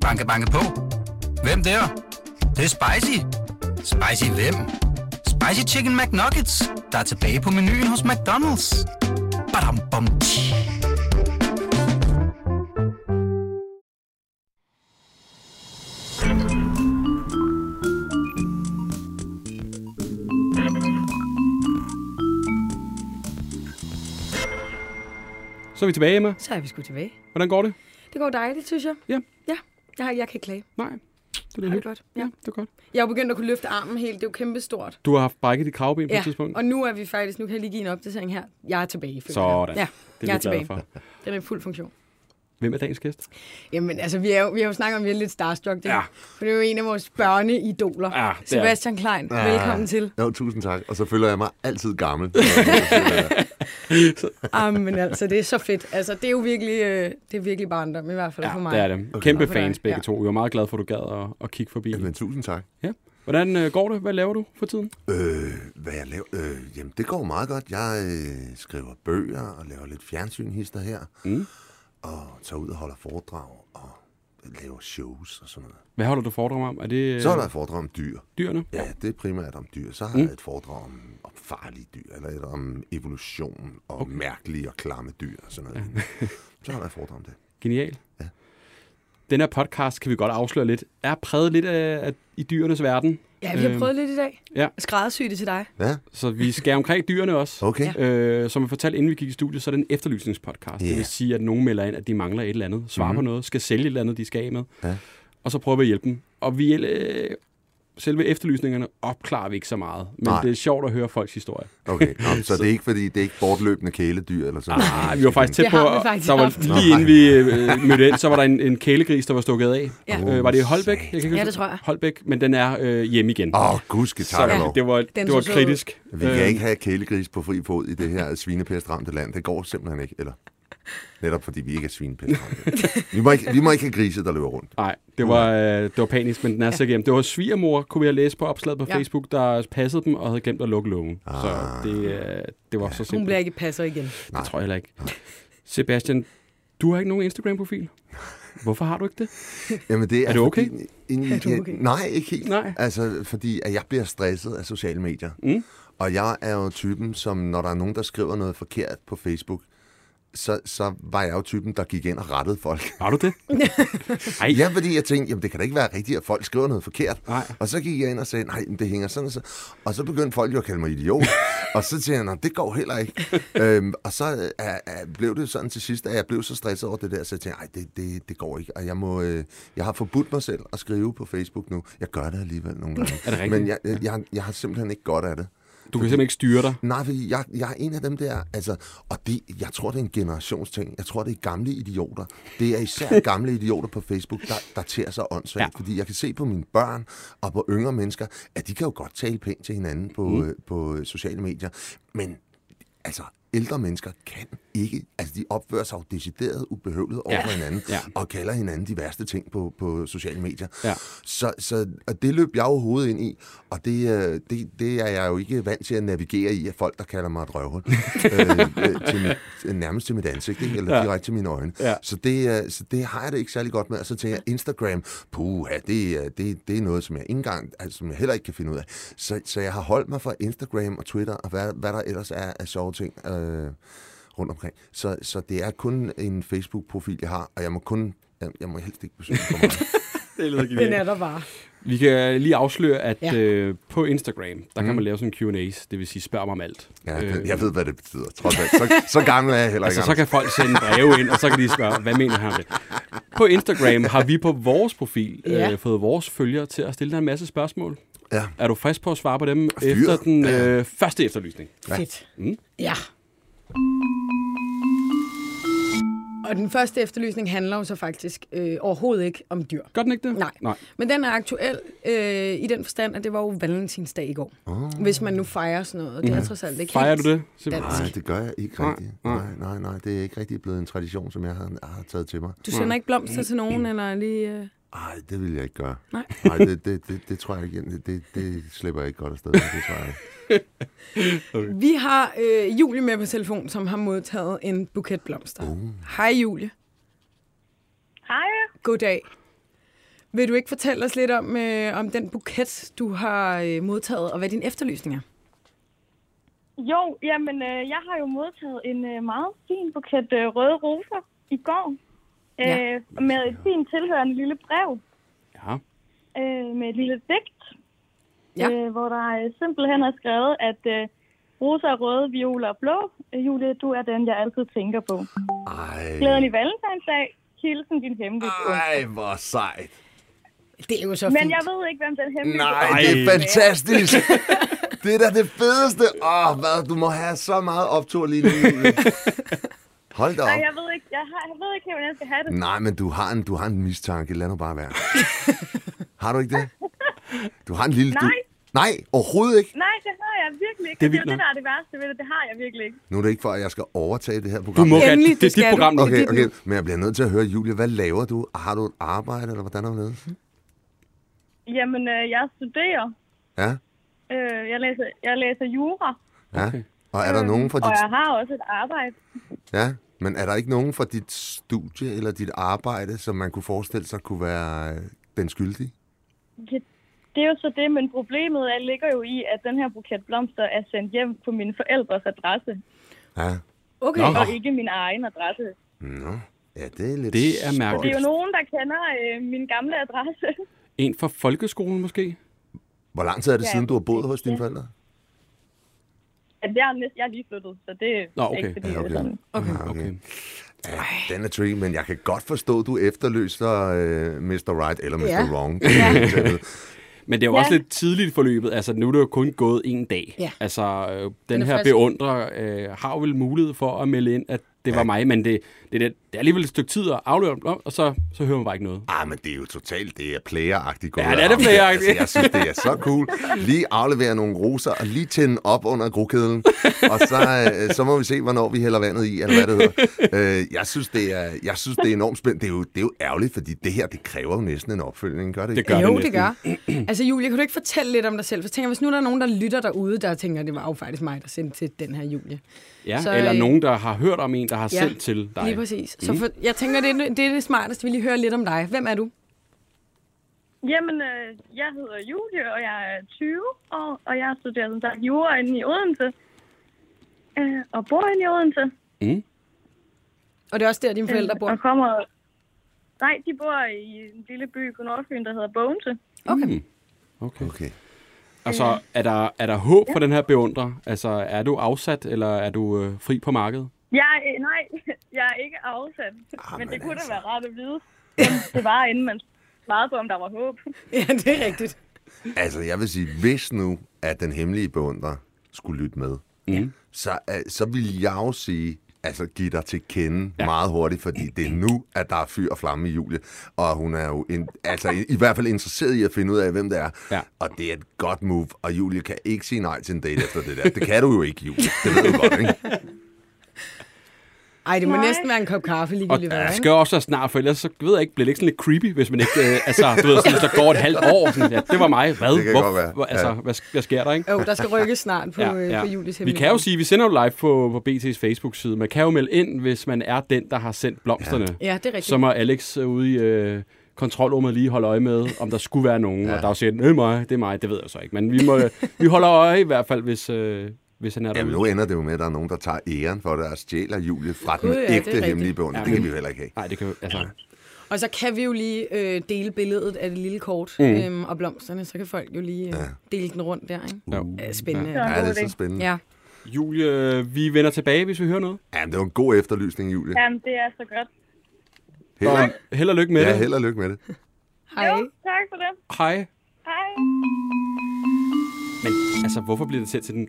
Banke, banke på. Hvem der? Det, det er spicy. Spicy hvem? Spicy Chicken McNuggets, der er tilbage på menuen hos McDonald's. Badum, bom, tji. Så er vi tilbage, Emma. Så er vi sgu tilbage. Hvordan går det? Det går dejligt, synes jeg. Ja. Ja, jeg, har- jeg kan ikke klage. Nej, det er det helt godt. Ja, Ja. det er godt. Jeg har begyndt at kunne løfte armen helt. Det er jo kæmpestort. Du har haft brækket dit kravben på Ja, et tidspunkt. og nu er vi faktisk, nu kan jeg lige give en opdatering her. Jeg er tilbage. Sådan. jeg. Ja, Det jeg er er vi glade tilbage. for. Den er i fuld funktion. Hvem er dagens gæst? Jamen, altså, vi, er jo, vi har jo snakket om, at vi er lidt starstruck. Det, Ja. For det er jo en af vores børneidoler. Ja, Sebastian Klein, velkommen til. Jo, tusind tak. Og så føler jeg mig altid gammel. Ah, men altså, det er så fedt. Altså, det er jo virkelig, øh, det er virkelig barndom, i hvert fald Ja, for mig. det er det. Kæmpe for dig, fans begge ja. to. Vi er meget glade for, at du gad at, at kigge forbi. Men tusind tak. Ja. Hvordan øh, går det? Hvad laver du for tiden? Øh, hvad jeg laver? Øh, jamen, det går meget godt. Jeg øh, skriver bøger og laver lidt fjernsynhister her. Mm. Og tager ud og holder foredrag og laver shows og sådan noget. Hvad holder du foredrag om? Er det Så er der et foredrag om dyr. dyrene? Ja, det er primært om dyr. Så har Mm. jeg et foredrag om, om farlige dyr, eller et om evolution og okay. mærkelige og klamme dyr og sådan noget. så har jeg et foredrag om det. Genial. Ja. Den her podcast, kan vi godt afsløre lidt, er præget lidt af, af i dyrenes verden. Ja, vi har Øhm, prøvet lidt i dag. ja. Skræddersy det til dig. Ja, Så vi skal omkring dyrene også. okay. Øh, som jeg fortalte, inden vi gik i studiet, så er det en efterlysningspodcast. Ja. Det vil sige, at nogen melder ind, at de mangler et eller andet, svarer mm. på Mhm. noget, skal sælge et eller andet, de skal af med. Ja. Og så prøver vi at hjælpe dem. Og vi, øh, selve efterlysningerne opklarer vi ikke så meget. Men Nej. det er sjovt at høre folks historie. Okay, Nå, så det er ikke fordi, det er ikke bortløbende kæledyr eller sådan noget? Ah, vi var faktisk tæt på, faktisk der var haft. lige inden vi øh, mødte ind, så var der en, en kælegris, der var stukket af. Ja. Øh, var det i Holbæk? Jeg kan ikke Ja, det tror jeg. Holbæk, men den er øh, hjemme igen. Åh, oh, gudske så tak og lov. det var, Den det var så kritisk. Vi kan Øh, ikke have kælegris på fri fod i det her svinepestramte land. Det går simpelthen ikke. Eller netop fordi vi ikke er svinepestramte. vi, må ikke, vi må ikke have grise, der løber rundt. Nej, det var, øh, det var panisk, men den er sikkert hjem. Det var svigermor, kunne vi have læst på opslaget på Ja. Facebook, der passede dem og havde glemt at lukke lågen. Ah. Så det, øh, det var så Hun simpelt. bliver ikke passer igen. Det tror jeg heller ikke. Sebastian, du har ikke nogen Instagram-profil. Hvorfor har du ikke det? Jamen, det er, Er det okay? Fordi, i, Er du okay? Nej, ikke helt. Nej. Altså, fordi at jeg bliver stresset af sociale medier. Mm. Og jeg er jo typen, som når der er nogen, der skriver noget forkert på Facebook, så, så var jeg jo typen, der gik ind og rettede folk. Har du det? Ej, Ja, fordi jeg tænkte, jamen det kan da ikke være rigtigt, at folk skriver noget forkert. Nej. Og så gik jeg ind og sagde, nej, men det hænger sådan og så. Og så begyndte folk jo at kalde mig idiot. og så tænkte jeg, nej, det går heller ikke. øhm, og så øh, er, blev det sådan til sidst, at jeg blev så stresset over det der, så jeg tænkte, nej, det, det, det går ikke. Og jeg, må, øh, jeg har forbudt mig selv at skrive på Facebook nu. Jeg gør det alligevel nogle gange. Er det rigtigt? Men jeg, jeg, jeg, jeg har simpelthen ikke godt af det. Du kan simpelthen ikke styre dig. Nej, fordi jeg, jeg er en af dem der, altså, og det, jeg tror, det er en generationsting. Jeg tror, det er gamle idioter. Det er især gamle idioter på Facebook, der, der tager sig åndssvagt. Ja. Fordi jeg kan se på mine børn og på yngre mennesker, at de kan jo godt tale pænt til hinanden på, mm. på øh, sociale medier. Men altså, ældre mennesker kan ikke, altså de opfører sig jo decideret ubehøvlet over Ja. for hinanden, Ja. og kalder hinanden de værste ting på, på sociale medier. Ja. Så, så og det løb jeg jo hovedet ind i, og det, øh, det, det er jeg jo ikke vant til at navigere i, af folk, der kalder mig et røvhul, øh, øh, til mit, nærmest til mit ansigt, ikke? eller Ja. direkte til mine øjne. Ja. Så, det, øh, så det har jeg det ikke særlig godt med, og så tænker jeg, Instagram, puha, det, er- det, det er noget, som jeg ikke engang, altså, som jeg heller ikke kan finde ud af. Så, så jeg har holdt mig fra Instagram og Twitter, og hvad, hvad der ellers er af sjove ting øh, rundt omkring. Så, så det er kun en Facebook-profil, jeg har, og jeg må kun, jeg, jeg må helst ikke besøge for meget. Det lyder Den er der bare. Vi kan lige afsløre, at Ja. øh, på Instagram, der kan Mm. man lave sådan en Q&A's, det vil sige spørg mig om alt. Ja, Øh, jeg ved, hvad det betyder. Trods alt. Så, så gammel er jeg heller ikke. Altså, så kan folk sende breve ind, og så kan de spørge, hvad mener han det? På Instagram har vi på vores profil Ja. øh, fået vores følgere til at stille dig en masse spørgsmål. Ja. Er du frisk på at svare på dem Fyr. efter den Ja. øh, første efterlysning? Fedt. Mm. Ja. Og den første efterlysning handler jo så faktisk øh, overhovedet ikke om dyr. Gør den ikke det? Nej. Nej. Men den er aktuel øh, i den forstand, at det var jo valentinsdag i går. Oh. Hvis man nu fejrer sådan noget. Det er trods alt ikke Fejrer du det? Simpelthen. Nej, det gør jeg ikke Nej, rigtigt. nej. Nej, nej, nej. Det er ikke rigtig blevet en tradition, som jeg har, har taget til mig. Du sender ikke blomster til nogen, eller lige... Øh... Nej, det vil jeg ikke gøre. Nej. Nej, det, det, det, det tror jeg ikke. Det, det, det slipper jeg ikke godt afsted. Det tror jeg ikke. Vi har øh, Julie med på telefon, som har modtaget en buket blomster. Uh. Hej Julie. Hej. Goddag. Vil du ikke fortælle os lidt om, øh, om den buket, du har øh, modtaget, og hvad din efterlysning er? Jo, jamen, øh, jeg har jo modtaget en øh, meget fin buket øh, røde roser i går. Øh, Ja. Med et fint tilhørende lille brev Ja. øh, med et lille digt, Ja. øh, hvor der øh, simpelthen er skrevet, at øh, er røde, violer er blå. Øh, Julie, du er den, jeg altid tænker på. Ej, Glædelig valentinsdag. Hilsen din hemmelige ej, hvor sejt. Det er jo så Men fint. jeg ved ikke, hvem den hemmelige Nej, Ej. det er fantastisk. det er da det fedeste. Åh, hvad, du må have så meget optur lige nu. Hold da Nej, op. jeg ved ikke, jeg, har, jeg ved ikke, hvordan jeg skal have det. Nej, men du har en, du har en mistanke. Lad nu bare være. har du ikke det? Du har en lille... Du... Nej. Nej, overhovedet ikke. Nej, det har jeg virkelig ikke. Det er Det er det, der er det værste ved det. Det har jeg virkelig ikke. Nu er det ikke for, at jeg skal overtage det her Du program. må gerne. Det er det skal dit du. program. Okay, Det er okay. dit Men jeg bliver nødt til at høre, Julie, hvad laver du? Har du et arbejde, eller hvordan er det? Jamen, øh, jeg studerer. Ja, Øh, jeg, læser, jeg læser jura, ja. Okay. Og er der nogen fra og dit... jeg har også et arbejde. Ja, men er der ikke nogen fra dit studie eller dit arbejde, som man kunne forestille sig kunne være øh, den skyldige? Ja, det er jo så det, men problemet er, ligger jo i, at den her buket blomster er sendt hjem på mine forældres adresse, Ja. Okay. Nå. og ikke min egen adresse. Nå, ja, det er lidt... Det er Det mærkeligt. er jo nogen, der kender øh, min gamle adresse. En fra folkeskolen måske? Hvor lang tid er det Ja, siden, du har boet hos dine ja. forældre? At jeg, er næsten, jeg er lige flyttet, så det er Nå, okay. ikke fordi, Ja, det okay. er sådan. Okay. Ah, Okay. Ja, den er tricky, men jeg kan godt forstå, at du efterløser øh, Mr. Right eller Mr. Ja. Wrong. Men det er jo Ja. også lidt tidligt forløbet. Altså, nu er det jo kun gået en dag. Ja. Altså, øh, den, Den er her frisk. beundrer øh, har vel mulighed for at melde ind, at det var mig, men det, det, det, det er alligevel et stykke tid at afløre dem, og så, så hører man bare ikke noget. Ah, men det er jo totalt, det er playeragtigt gået. Ja, det er det playeragtigt. Altså, jeg synes, det er så cool. Lige aflevere nogle roser, og lige tænde op under grokedlen. Og så, øh, så må vi se, hvornår vi hælder vandet i, eller hvad det hedder. Øh, jeg, synes, det er, jeg synes, det er enormt spændende. Det er, jo, det er jo ærgerligt, fordi det her, det kræver jo næsten en opfølgning, gør det ikke? Det gør jo, det det gør. Altså, Julie, kan du ikke fortælle lidt om dig selv? For jeg tænker, hvis nu der er nogen, der lytter derude, der tænker, det var jo faktisk mig, der sendte til den her Julie. Ja, så, eller øh, nogen, der har hørt om en, der har ja, sendt til dig. Lige præcis. Så for, jeg tænker, det er, det er det smarteste, vi lige hører lidt om dig. Hvem er du? Jamen, øh, jeg hedder Julie, og jeg er 20 år, og jeg studerer som sagt jura inde i Odense. Øh, og bor inde i Odense. Mm. Og det er også der, dine forældre bor. Og kommer... Nej, de bor i en lille by på Nordfyn, der hedder Bogense. Okay. Mm. Okay. Okay. Altså, er der, er der håb for den her beundrer? Altså, er du afsat, eller er du øh, fri på markedet? Jeg, er- nej, jeg er ikke afsat. Ah, men det kunne altså. da være rart at vide, om det var, inden man svarede på, om der var håb. Ja, det er rigtigt. Altså, jeg vil sige, hvis nu, at den hemmelige beundrer skulle lytte med, Mm. så, uh, så vil jeg jo sige, altså give dig til kende Ja. meget hurtigt, fordi det er nu, at der er fyr og flamme i Julie, og hun er jo in, altså, i, i hvert fald interesseret i at finde ud af, hvem det er, Ja. og det er et godt move, og Julie kan ikke sige nej til en date efter det der. Det kan du jo ikke, Julie. Det ved du godt, ikke? Ej, det må Nej. næsten være en kop kaffe, Og ligegyldigt hvad, det skal også være snart, for ellers så ved jeg ikke, bliver det ikke sådan lidt creepy, hvis man ikke, øh, altså, du ved, sådan, hvis der går et halvt år, sådan, ja, det var mig, hvad, Det kan Hvor, godt være. hvor, altså, Ja. hvad, hvad sker der, ikke? Jo, der skal rykkes snart på, ja, ja. på Julies Vi kan jo sige, vi sender jo live på, på BT's Facebook-side. Man kan jo melde ind, hvis man er den, der har sendt blomsterne. Ja, det er rigtigt. Så må Alex øh, ude i øh, kontrolrummet lige holde øje med, om der skulle være nogen. Ja. Og der er jo det er mig, det er mig, det ved jeg så ikke. Men vi, må, vi holder øje i hvert fald, hvis, øh, hvis han er Jamen, derude. nu ender det jo med, at der er nogen, der tager æren for det og stjæler Julie fra den ja, ægte hemmelige beundrer. Ja, det kan vi jo heller ikke have. Nej, det kan jo, altså, Og så kan vi jo lige øh, dele billedet af det lille kort Mm. øhm, og blomsterne, så kan folk jo lige øh, Ja. dele den rundt der, ikke? jo. Ja, spændende. Ja. Ja. Ja, det er så spændende. ja. Julie, øh, vi vender tilbage, hvis vi hører noget. Ja, det var en god efterlysning, Julie. Jamen, det er så godt. Held, Og held og lykke med ja, det. held og lykke med det. Hej. Jo, tak for det. Hej. Hej. Men altså, hvorfor bliver det til til den,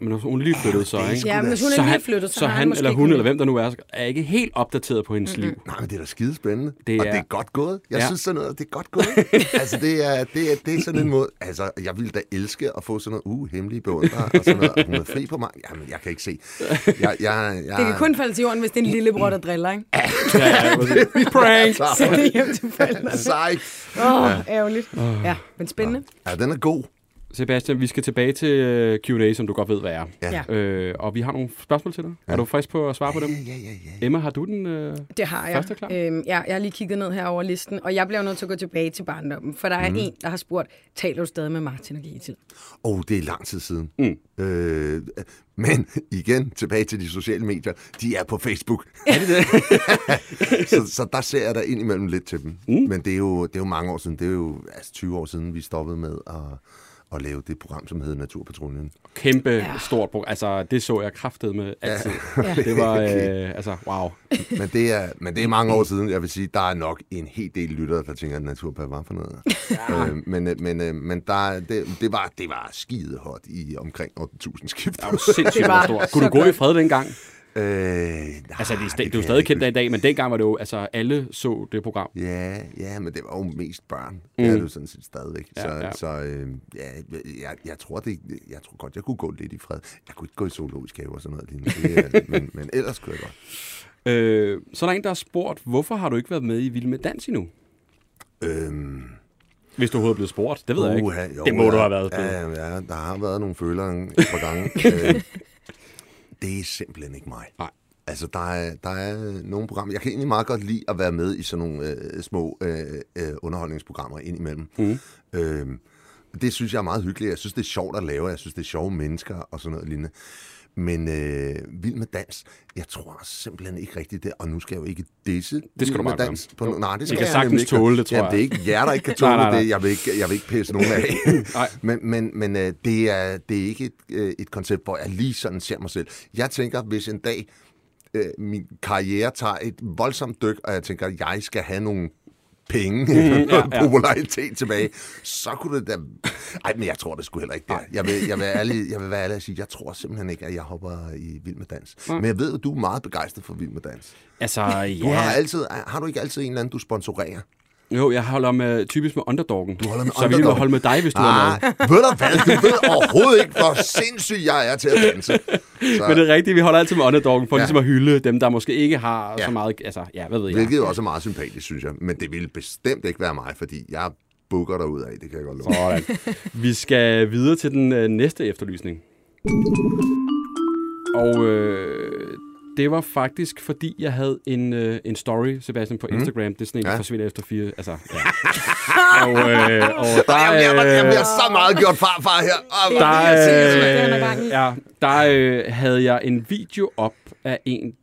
men hun er lige flyttet så, ikke? Ja, men hvis hun er så lige han, flyttet, så, så han måske eller hun, eller hvem der nu er, er ikke helt opdateret på hendes liv. Nej, men det er da skide spændende. Det Og er- det er godt gået. Jeg Ja. synes sådan noget, det er godt gået. altså, det er, det, er, det er sådan en måde... Altså, jeg ville da elske at få sådan noget, uh, hemmelige beundrer, og sådan noget. og Hun er fri på mig. Jamen, jeg kan ikke se. Jeg, jeg, jeg, Det kan kun falde til jorden, hvis det er en lillebror, der driller, ikke? Ja, ja, præcis. Prank! Så det er hjem til forældrene. Sejt. Åh, oh, ærgerligt. Ja, men spændende. Ja, den er god. Sebastian, vi skal tilbage til øh, Q&A, som du godt ved, hvad er. Ja. Øh, og vi har nogle spørgsmål til dig. Ja. Er du frisk på at svare på dem? Ja, ja, ja, ja. Emma, har du den? Øh... Det har jeg. Første klar? Øhm, ja, jeg har lige kigget ned her over listen, og jeg bliver nødt til at gå tilbage til barndommen, for der er mm. en, der har spurgt, taler du stadig med Martin og Gitte? Oh, det er lang tid siden. Mm. Øh, men igen, tilbage til de sociale medier. De er på Facebook. Er det det? så, så der ser jeg da indimellem lidt til dem. Mm. Men det er, jo, det er jo mange år siden. Det er jo altså 20 år siden, vi stoppede med at, at lave det program, som hedder Naturpatruljen. Kæmpe ja. stort program. Altså, det så jeg kraftet med altid. Ja. Det var, øh, altså, wow. Men det, er, men det er mange år siden. Jeg vil sige, der er nok en hel del lyttere, der tænker, at Naturpad var for noget. Ja. Øh, men øh, men, øh, men der, det, det, var, det var skide hot i omkring 8.000 skift. Det var sindssygt Det var stort. Kunne du gå godt. i fred dengang? Øh, nej, Altså, det er, sta- det det er jo stadig kendt i dag, men dengang var det jo, altså, alle så det program. Ja, ja, men det var jo mest børn. Mm. Det er det jo sådan set stadigvæk. Ja, så ja. så øh, ja, jeg, jeg, tror det, jeg tror godt, jeg kunne gå lidt i fred. Jeg kunne ikke gå i zoologisk have og sådan noget lignende. Det, er- men, men ellers kunne jeg godt. Øh, så er der en, der har spurgt, hvorfor har du ikke været med i Vild med Dans endnu? Øhm, Hvis du overhovedet er blevet spurgt. Det ved jeg ikke. jo, det må ja, du have været. Ja, ja, der har været nogle følere et par gange. øh, det er simpelthen ikke mig. Nej. Altså, der er, der er nogle programmer... Jeg kan egentlig meget godt lide at være med i sådan nogle øh, små øh, øh, underholdningsprogrammer indimellem. Mm. Øh, det synes jeg er meget hyggeligt. Jeg synes, det er sjovt at lave. Jeg synes, det er sjove mennesker og sådan noget lignende. Men øh, Vild med Dans, jeg tror simpelthen ikke rigtigt det. Og nu skal jeg jo ikke disse Det skal du med bare dans. På, nej, det I skal kan jeg sagtens ikke. tåle det, tror Jamen, jeg. det er ikke jer, der ikke kan tåle Nej, nej, nej. det. Jeg vil ikke, jeg vil ikke pisse nogen af. Men, men, men øh, det, er, det er ikke et, øh, et koncept, hvor jeg lige sådan ser mig selv. Jeg tænker, hvis en dag øh, min karriere tager et voldsomt dyk, og jeg tænker, at jeg skal have nogle penge, mm, ja, ja, popularitet tilbage, så kunne det da... Ej, men jeg tror det sgu heller ikke der. Jeg vil, jeg vil, ærlig, jeg vil være ærlig og sige, jeg tror simpelthen ikke, at jeg hopper i Vild med Dans. Men jeg ved, at du er meget begejstret for Vild med Dans. Altså, Du ja. har, altid, har du ikke altid en eller anden, du sponsorerer? Jo, jeg holder med, typisk med underdoggen. Du holder med så vi må underdoggen. holde med dig, hvis du er med. Ah, ved du hvad? Du ved overhovedet ikke, hvor sindssyg jeg er til at danse. Så, Men det er rigtigt, vi holder altid med underdoggen, for Ja. ligesom at hylde dem, der måske ikke har Ja. så meget... Altså, ja, hvad ved jeg. Hvilket også er meget sympatisk, synes jeg. Men det ville bestemt ikke være mig, fordi jeg bukker dig ud af, det kan jeg godt love. Sådan. Vi skal videre til den øh, næste efterlysning. Og øh, det var faktisk, fordi jeg havde en, øh, en story, Sebastian, på Instagram. Det er sådan en, der Ja. forsvinder efter fire... Altså, ja. og, øh, og der, Jamen, jeg, jeg, jeg øh, bliver så meget gjort farfar her. Oh, der, er øh, ja, der øh, havde jeg en video op af en,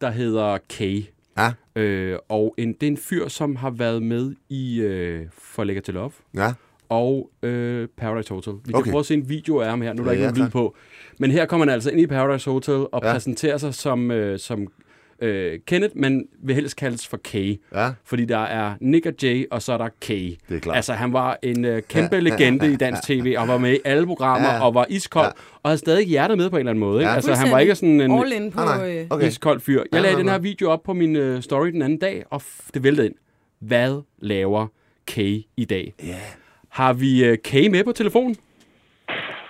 der hedder Kay. Ja, Øh, og en, det er en fyr, som har været med i øh, For Lækker til Love ja. Og øh, Paradise Hotel. Vi kan Okay. prøve at se en video af ham her. Nu er der Ja, ikke ja, nogen lyd på. Men her kommer han altså ind i Paradise Hotel og Ja. ja. præsenterer sig som, øh, som øh, Kenneth, men vil helst kaldes for Kay. Ja. Fordi der er Nick og Jay, og så er der Kay. Det er klart. Altså, han var en øh, kæmpe Ja. ja. legende i dansk tv, og var med i alle programmer, Ja. ja. og var iskold, Ja. ja. og havde stadig hjertet med på en eller anden måde. Ikke? Ja. Altså, han var ikke sådan en All in på... Nej, nej. Øh, Okay. iskold fyr. Jeg Ja, lagde nej, den her video op på min øh, story den anden dag, og f- det væltede ind. Hvad laver Kay i dag? Ja. Har vi øh, Kay med på telefonen?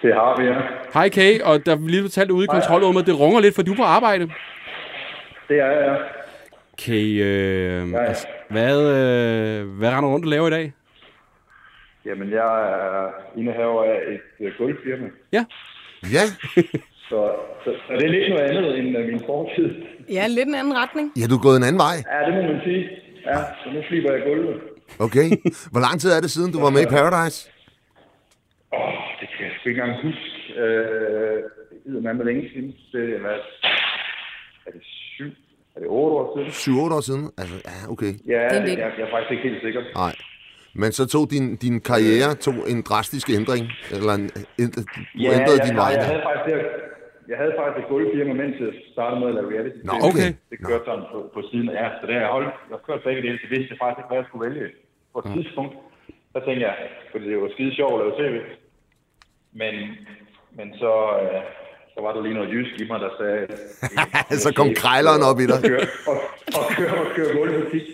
Det har vi, ja. Hej Kay, og der er lige fortalt ude i kontrolrummet, det runger lidt, for du er på arbejde. Det er jeg, ja. Kay, øh, ja. altså, hvad, øh, hvad render du rundt og laver i dag? Jamen, jeg er indehaver af et øh, gulvfirma. Ja, Ja, Så, så, så det er lidt noget andet end uh, min fortid. ja, lidt en anden retning. ja, du er gået en anden vej. Ja, det må man sige. Ja, så nu fliber jeg gulvet. Okay. Hvor lang tid er det siden, du var med i Paradise? Åh, oh, det kan jeg sgu ikke engang huske. Øh, det er med længe siden. Det er, hvad, er det syv? Er det otte år siden? 7-8 år siden? Altså, ja, okay. Ja, Det er jeg, jeg er faktisk ikke helt sikker. Nej. Men så tog din, din karriere tog en drastisk ændring, eller en, en, du Ja, ændrede jeg, din jeg, vej. jeg, der. havde faktisk det, jeg havde faktisk et gulvfirma, mens jeg startede med at lave reality. Nå, okay. Det kørte sådan på, på siden. Ja, så det har jeg holdt. Jeg kørte begge dele, så vidste jeg faktisk ikke, hvad jeg skulle vælge. På et tidspunkt, der tænkte jeg, fordi det var skide sjovt at lave tv. Men, men så, øh, så var der lige noget jysk i mig, der sagde... Så kom krejleren op i dig. Og køre, og, og køre, og køre gulvmusik.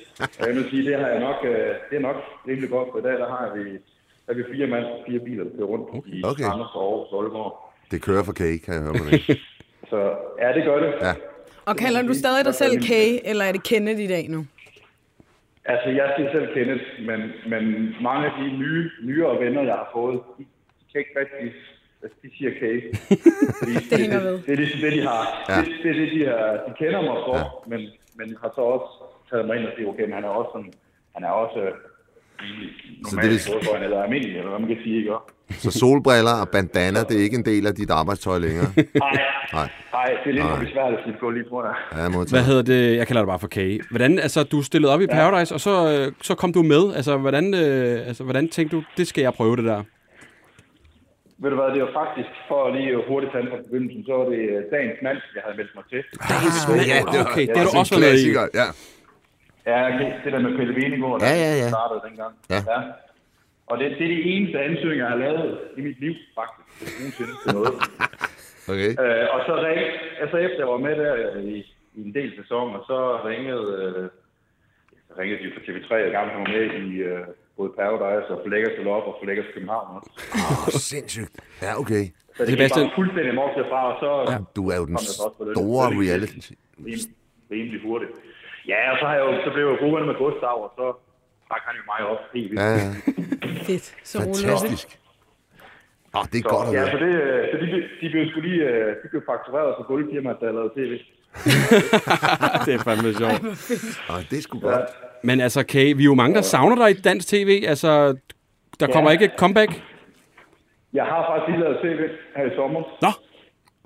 Og jeg vil sige, det har jeg nok, øh, det er nok rimelig godt, for i dag der har vi, der er vi fire mand, fire biler, der kører rundt i Okay. Randers og Aarhus og Aalborg. Det kører for kage, kan jeg høre på det. Så ja, det gør det. Ja. Og kalder du stadig dig selv Kay, eller er det Kenneth i dag nu? Altså, jeg siger selv Kenneth, men, men mange af de nye, nyere venner, jeg har fået, de kan ikke rigtig, altså, de siger kage. Fordi Det hænger ved. Det, det, er ligesom det, de har. Ja. Det, det, er det, de, har, de kender mig for, ja. men, men har så også taget mig ind og siger, okay, men han er også sådan, han er også Så det vil- det... eller almindelig, eller hvad man kan sige, ikke? Så solbriller og bandana, det er ikke en del af dit arbejdstøj længere. Nej, Nej. nej, det er lidt Nej. for besværligt, at gå lige på der. Ja, modtaget. Hvad hedder det? Jeg kalder det bare for Kage. Hvordan, altså, du stillede op i Paradise, og så, øh, så kom du med. Altså, hvordan, øh, altså, hvordan tænkte du, det skal jeg prøve det der? Ved du hvad, det var faktisk, for lige hurtigt tage fra begyndelsen, så var det øh, dagens mand, jeg havde meldt mig til. Ah, ja, det var, Okay, det har du også været i. Ja. Ja, okay. det der med Pelle Venegård, Ja, der ja, ja. startede dengang. Ja. ja. Og det, det er de eneste ansøgninger, jeg har lavet i mit liv, faktisk. Det er nogensinde til noget. Okay. øh, og så ring, altså efter jeg var med der øh, i, i en del sæsoner, så ringede, øh, så ringede de fra TV3, og gang var med i øh, både Paradise og Forlæggers til Lop og Forlæggers København også. Åh, sindssygt. Ja, okay. Så det gik Sebastian- bare fuldstændig mok derfra, og så Ja, du er jo den det. store Det reality. rimelig, rimelig hurtigt. Ja, og så, har jeg jo, så blev jeg venner med Gustav, og så trak han jo mig op helt vildt. Ja, ja. Fedt. Så roligt. Fantastisk. Åh, det er godt at ja, så, det, øh, så de, blev- de blev sgu lige øh, de blev faktureret for gulvfirmaet, der lavede tv. det er fandme sjovt. Åh, det er sgu godt. Men altså, Kage, vi er jo mange, der savner dig i dansk tv. Altså, der kommer Ja. ikke et comeback? Jeg har faktisk lige lavet tv her i sommer. Nå,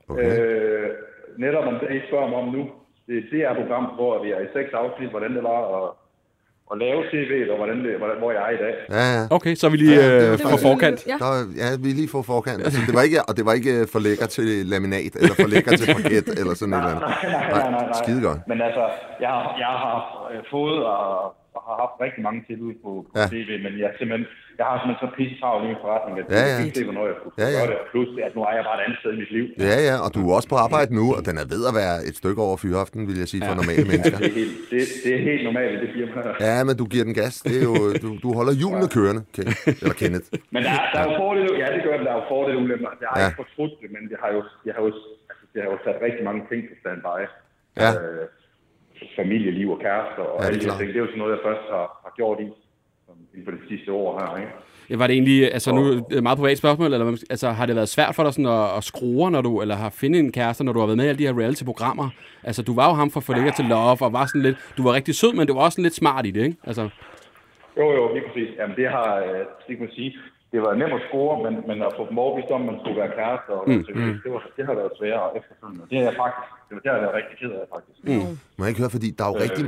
Okay. Øh, netop om det, I spørger mig om nu. Det, det er et program, hvor vi er i seks afsnit, hvordan det var at, at lave tv, og hvordan det, hvordan, hvor jeg er i dag. Ja, ja. okay, så er vi lige Ja, øh, på forkant. Ja. Der, ja, vi er lige på forkant. Altså, det var ikke, og det var ikke for lækker til laminat, eller for lækker til parket, eller sådan et eller andet. nej, nej, nej, nej. Skide godt. Men altså, jeg, har- jeg har øh, fået og har haft rigtig mange tilbud på, på Ja. ja. tv, men jeg, simpelthen, jeg har simpelthen så pisse travlt i min forretning, at Ja, ja. ikke se, hvornår jeg kunne Ja, ja. gøre det. Plus, at nu er jeg bare et andet sted i mit liv. Ja, ja, og du er også på arbejde nu, og den er ved at være et stykke over fyraften, vil jeg sige, for normale mennesker. Det er helt, det, det er helt normalt det firma. Ja, men du giver den gas. Det er jo, du, du holder hjulene kørende, Ken. Eller Kenneth. Men der, er- der er jo fordele, ja det gør det, der er jo fordele ulemper. Jeg har Ja. ja. ikke fortrudt det, men det har jo, jeg har jo, altså, det har jo sat rigtig mange ting på standby. Ja. Øh, familieliv og kærester og Ja, det er alle de ting. Det er jo sådan noget, jeg først har, har gjort i, inden for de sidste år her. Ikke? Ja, Var det egentlig, altså nu er det et meget privat spørgsmål, eller altså, har det været svært for dig sådan at, at skrue, når du, eller har finde en kæreste, når du har været med i alle de her reality-programmer? Altså, du var jo ham fra Forlægger til Love, og var sådan lidt, du var rigtig sød, men du var også lidt smart i det, ikke? Altså, Jo, jo, lige præcis. Jamen, det har, øh, det kan man sige, det var nemt at score, men, men at få dem overbevist om, at man skulle være kærester, og mm. det, var, det har været sværere efterfølgende. Det er jeg faktisk, det var, det har jeg været rigtig ked af, faktisk. Mm. Må jeg ikke høre, fordi der er jo rigtig...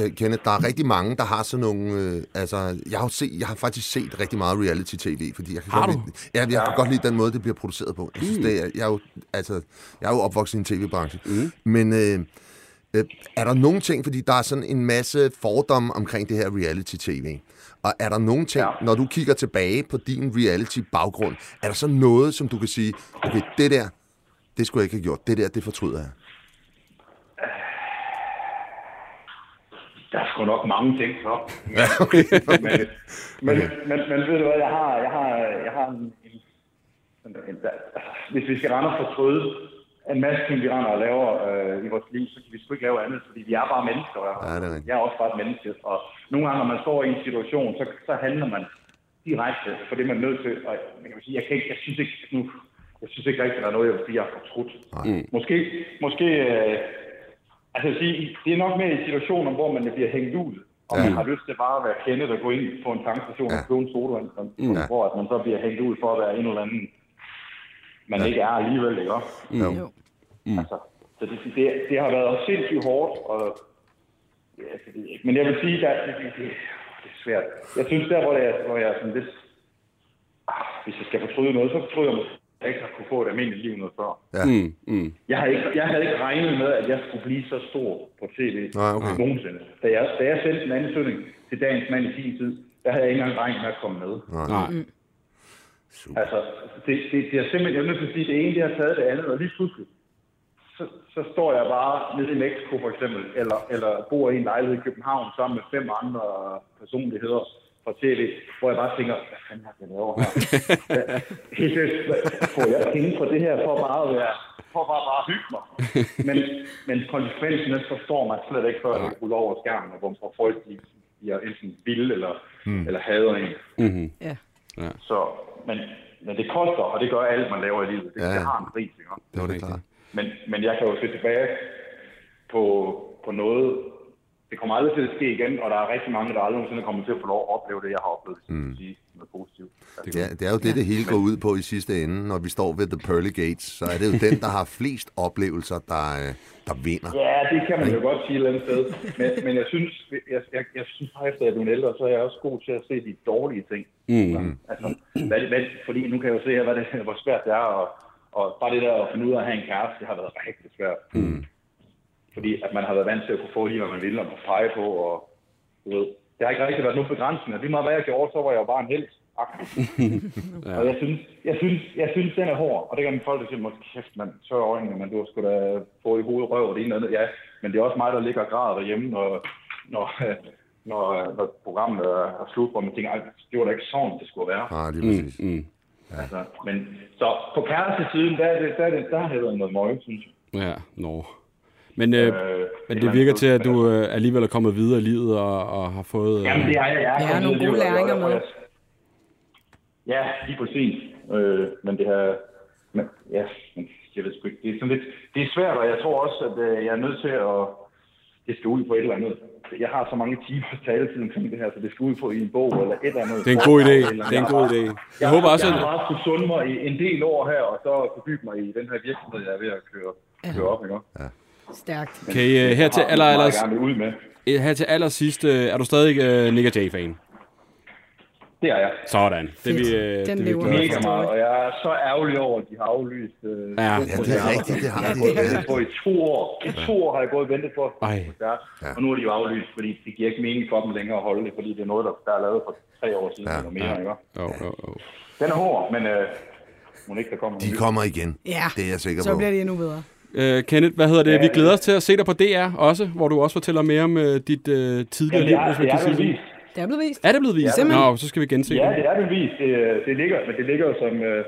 Øh, Kenneth, der er rigtig mange, der har sådan nogle... Øh, altså, jeg har, set, jeg har faktisk set rigtig meget reality-tv, fordi jeg kan Har godt du? lide, ja, jeg kan godt lide den måde, det bliver produceret på. Jeg synes, det er, jeg, er jo, altså, jeg er jo opvokset i en tv-branche. Mm. Men øh, øh, er der nogle ting, fordi der er sådan en masse fordomme omkring det her reality-tv, og er der nogle ting, ja. Når du kigger tilbage på din reality-baggrund, er der så noget, som du kan sige, okay, det der, det skulle jeg ikke have gjort, det der, det fortryder jeg. Der er sgu nok mange ting så. Ja, okay. men, men, men, men ved du hvad, jeg har, jeg har, jeg har en, en, en, en der, hvis vi skal rende og fortryde en masse ting, vi render og laver øh, i vores liv, så kan vi sgu ikke lave andet, fordi vi er bare mennesker. Og Ja, det er jeg er også bare et menneske, og nogle gange, når man står i en situation, så, så handler man direkte for det, man er nødt til. Og jeg, kan sige, jeg, kan ikke, jeg synes ikke, nu, jeg synes ikke rigtigt, at der er noget, jeg vil sige, jeg har fortrudt. Måske, måske øh, altså jeg sige, det er nok mere i situationer, hvor man bliver hængt ud, og man har lyst til bare at være kendet og gå ind på en tankstation Ja. og købe en sodavand, mm. hvor at man så bliver hængt ud for at være en eller anden, man ikke er alligevel, ikke også? Jo. Jo. Mm. Altså, så det, det, det har været sindssygt hårdt, og ja, det ved jeg ikke. Men jeg vil sige, at det, det, det, det er svært. Jeg synes, der hvor jeg, hvor jeg er sådan lidt, ah, hvis jeg skal fortryde noget, så fortryder jeg måske, at jeg ikke har kunne få et almindeligt liv noget før. Ja. mm, mm. Jeg havde, ikke, jeg havde ikke regnet med, at jeg skulle blive så stor på tv Nej, okay. nogensinde. Da jeg, da jeg sendte en ansøgning til dagens mand i sin tid, der havde jeg ikke engang regnet med at komme med. Nej. Altså, det, det, det er simpelthen, jeg er nødt til at sige, det ene, det har taget det andet, og lige pludselig, så, så står jeg bare nede i Mexico for eksempel, eller, eller bor i en lejlighed i København sammen med fem andre personligheder fra tv, hvor jeg bare tænker, hvad fanden har jeg lavet her? Hvad- Helt seriøst, Får jeg penge for det her for bare at være, for bare, bare at hygge mig? Men, men konsekvensen, den forstår man slet ikke, før det ruller over skærmen, og hvor folk de, de er enten vilde eller, mm. eller hader en. Ja. Så, men, men det koster, og det gør alt, man laver i livet. Det, Ja. ja. det har en pris, ikke? Det var det klart. Men, men jeg kan jo se tilbage på, på noget. Det kommer aldrig til at ske igen, og der er rigtig mange, der aldrig nogensinde kommer til at få lov at opleve det, jeg har oplevet, mm. sige noget positivt. Altså, Ja, det er jo det, det hele går ud på i sidste ende. Når vi står ved The Pearly Gates, så er det jo den, der har flest oplevelser, der, øh, der vinder. Ja, det kan man jo godt sige et eller andet sted. Men, men jeg synes, jeg, jeg, jeg synes bare, efter jeg er blevet ældre, så er jeg også god til at se de dårlige ting. Mm. Altså, hvad, hvad, fordi nu kan jeg jo se, her, hvad det, hvor svært det er, og, og bare det der at finde ud af at have en kæreste, det har været rigtig svært. Mm. Fordi at man har været vant til at kunne få lige, hvad man ville, og pege på, og du ved, det har ikke rigtig været nogen begrænsninger. Lige meget hvad jeg gjorde, så var jeg jo bare en held. ja. Og jeg synes, jeg, synes, jeg synes, den er hård, og det kan man folk sige, måske kæft, man tør øjnene, men du har sgu da få i hovedet røv og det ene og andet. Ja, men det er også mig, der ligger og græder derhjemme, når, når, når, når programmet er slut, hvor man tænker, "Ej, det var da ikke sådan, det skulle være. Ah, lige præcis. Mm. Altså, men så på kærestesiden, der, er det, der, er det, der har det været noget møg, synes jeg. Ja, nå. Men, øh, Øh, men et det virker til, at du øh, alligevel er kommet videre i livet og, og har fået... Øh, Jamen, det er jeg. jeg Ja, kommet nogle gode læringer med. Ja, lige præcis. Øh, men det her... Men, ja, jeg ved sgu ikke. Det er, sådan lidt, det er svært, og jeg tror også, at øh, jeg er nødt til at... Det skal ud på et eller andet. Jeg har så mange timer taletid omkring det her, så det skal ud på i en bog eller et eller andet. Det er en god idé. Det er en god idé. Jeg Jeg, håber også, jeg at... har bare skulle sunde mig i en del år her, og så fordybe mig i den her virksomhed, jeg er ved at køre, køre op. Ikke? Stærkt. Kan I, øh, her til aller, aller, Jeg ud med. øh, her til allersidst, øh, er du stadig øh, Nick og Jay-fan? Det er jeg. Sådan. Det er vi, øh, Den det er vi lever Mega meget, og jeg er så ærgerlig over, at de har aflyst. Øh, Ja. Ja, det er rigtigt, det har Jeg har de. Ja. ventet på i to år. I to år har jeg gået og ventet på at Ja. og nu er de jo aflyst, fordi det giver ikke mening for dem længere at holde det, fordi det er noget, der, der er lavet for tre år siden Ja. eller mere. Ikke? Jo, jo, jo. Den er hård, men øh, må ikke, der kommer De kommer igen. Ja, Det er jeg sikker så på. bliver det endnu bedre. Øh, Kenneth, hvad hedder det? Vi glæder os til at se dig på DR også, hvor du også fortæller mere om øh, dit øh, tidligere liv, det er, hvis man det kan er sige det. vist. Det er blevet vist. Er det blevet vist? Simpelthen. Nå, så skal vi gense Ja, det. det er vel vist. Det, det ligger, men det ligger jo som, øh,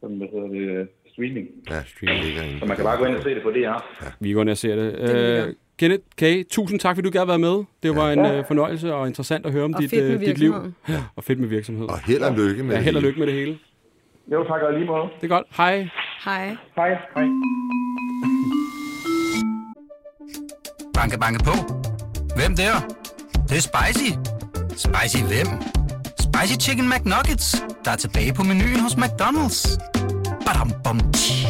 som hvad hedder det, øh, streaming. Ja, stream ligger inde. Så man kan bare gå ind og se det på DR. Vi går ned og ser det. ligger. Øh, Kenneth K., tusind tak, fordi du gad være med. Det var en øh, fornøjelse og interessant at høre om Og dit, øh, dit liv. Ja, og fedt med virksomhed. Og held og lykke med Ja, det held og hele. lykke med det hele. Jo, tak og lige måde. Det er godt. Hej. Hej. Hej. Hej. Banke, banke på. Hvem der? Det, det er spicy. Spicy hvem? Spicy Chicken McNuggets, der er tilbage på menuen hos McDonald's. Badum, bom, tji.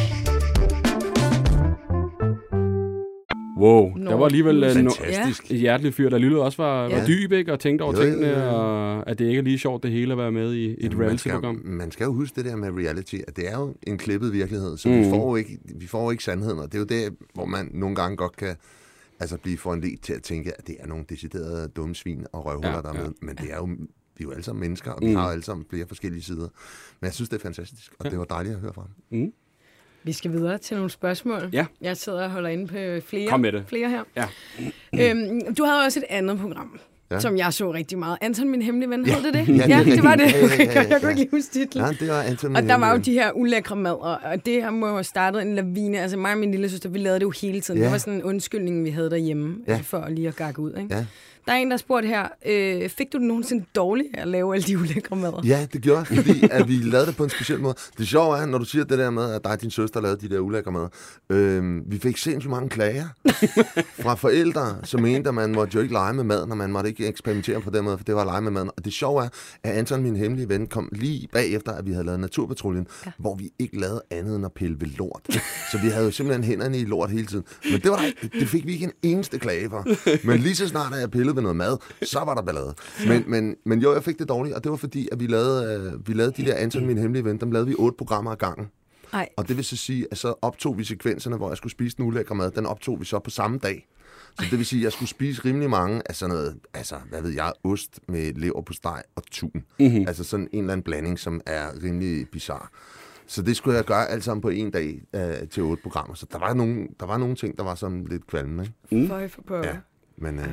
Wow, Nå, der var alligevel øh, no- Fantastisk. et hjerteligt fyr, der lyttede også var, Ja. var dyb, ikke? Og tænkte over Jo, tingene, jo, jo. og at det ikke er lige sjovt det hele at være med i et Jamen, man, skal, reality-program. man skal jo huske det der med reality, at det er jo en klippet virkelighed, så mm. vi, får jo ikke, vi får jo ikke sandheden, og det er jo der, hvor man nogle gange godt kan altså blive foranledt til at tænke, at det er nogle deciderede dumme svin og røvhuller, Ja, ja, der er ja. med. Men det er jo, vi er jo alle sammen mennesker, og vi Mm. har alle sammen flere forskellige sider. Men jeg synes, det er fantastisk, og Ja. det var dejligt at høre fra ham. Mm. Vi skal videre til nogle spørgsmål. Ja. Jeg sidder og holder inde på flere, Kom med det. flere her. Ja. Øhm, du havde også et andet program, ja. Som jeg så rigtig meget. Anton, min hemmelige ven, Ja. hed det det? Ja, det ja det var det. rigtigt. Ja, ja, ja, ja, jeg kunne ikke lige huske titlen. Ja, det var Anton Og der var jo de her ulækre mad, og, og det her må jo have startet en lavine. Altså mig og min lille søster, vi lavede det jo hele tiden. Ja. Det var sådan en undskyldning, vi havde derhjemme, Ja. altså for lige at gakke ud. Ikke? Ja. Der er en, der spurgte her, øh, fik du det nogensinde dårligt at lave alle de ulækre mader? Ja, det gjorde jeg, fordi at vi lavede det på en speciel måde. Det sjove er, når du siger det der med, at dig og din søster lavede de der ulækre mad. Øh, vi fik sindssygt mange klager fra forældre, som mente, at man måtte jo ikke lege med maden, og man måtte ikke eksperimentere på den måde, for det var at lege med maden. Og det sjove er, at Anton, min hemmelige ven, kom lige bagefter, at vi havde lavet Naturpatruljen, ja. hvor vi ikke lavede andet end at pille ved lort. Så vi havde jo simpelthen hænderne i lort hele tiden. Men det, var der, det fik vi ikke en eneste klage for. Men lige så snart, at jeg pillede ved noget mad, så var der ballade. Men, men, men jo, jeg fik det dårligt, og det var fordi, at vi lavede, øh, vi lavede de der Anton, min hemmelige ven, dem lavede vi otte programmer ad gangen. Nej. Og det vil så sige, at så optog vi sekvenserne, hvor jeg skulle spise den ulækre mad, den optog vi så på samme dag. Så det vil sige, at jeg skulle spise rimelig mange af sådan noget, altså, hvad ved jeg, ost med lever på steg og tun. Mm-hmm. Altså sådan en eller anden blanding, som er rimelig bizarre. Så det skulle jeg gøre alt sammen på en dag øh, til otte programmer. Så der var, nogle, der var nogle ting, der var sådan lidt kvalmende. Ikke? Mm. For, for, for. Ja. Men øh,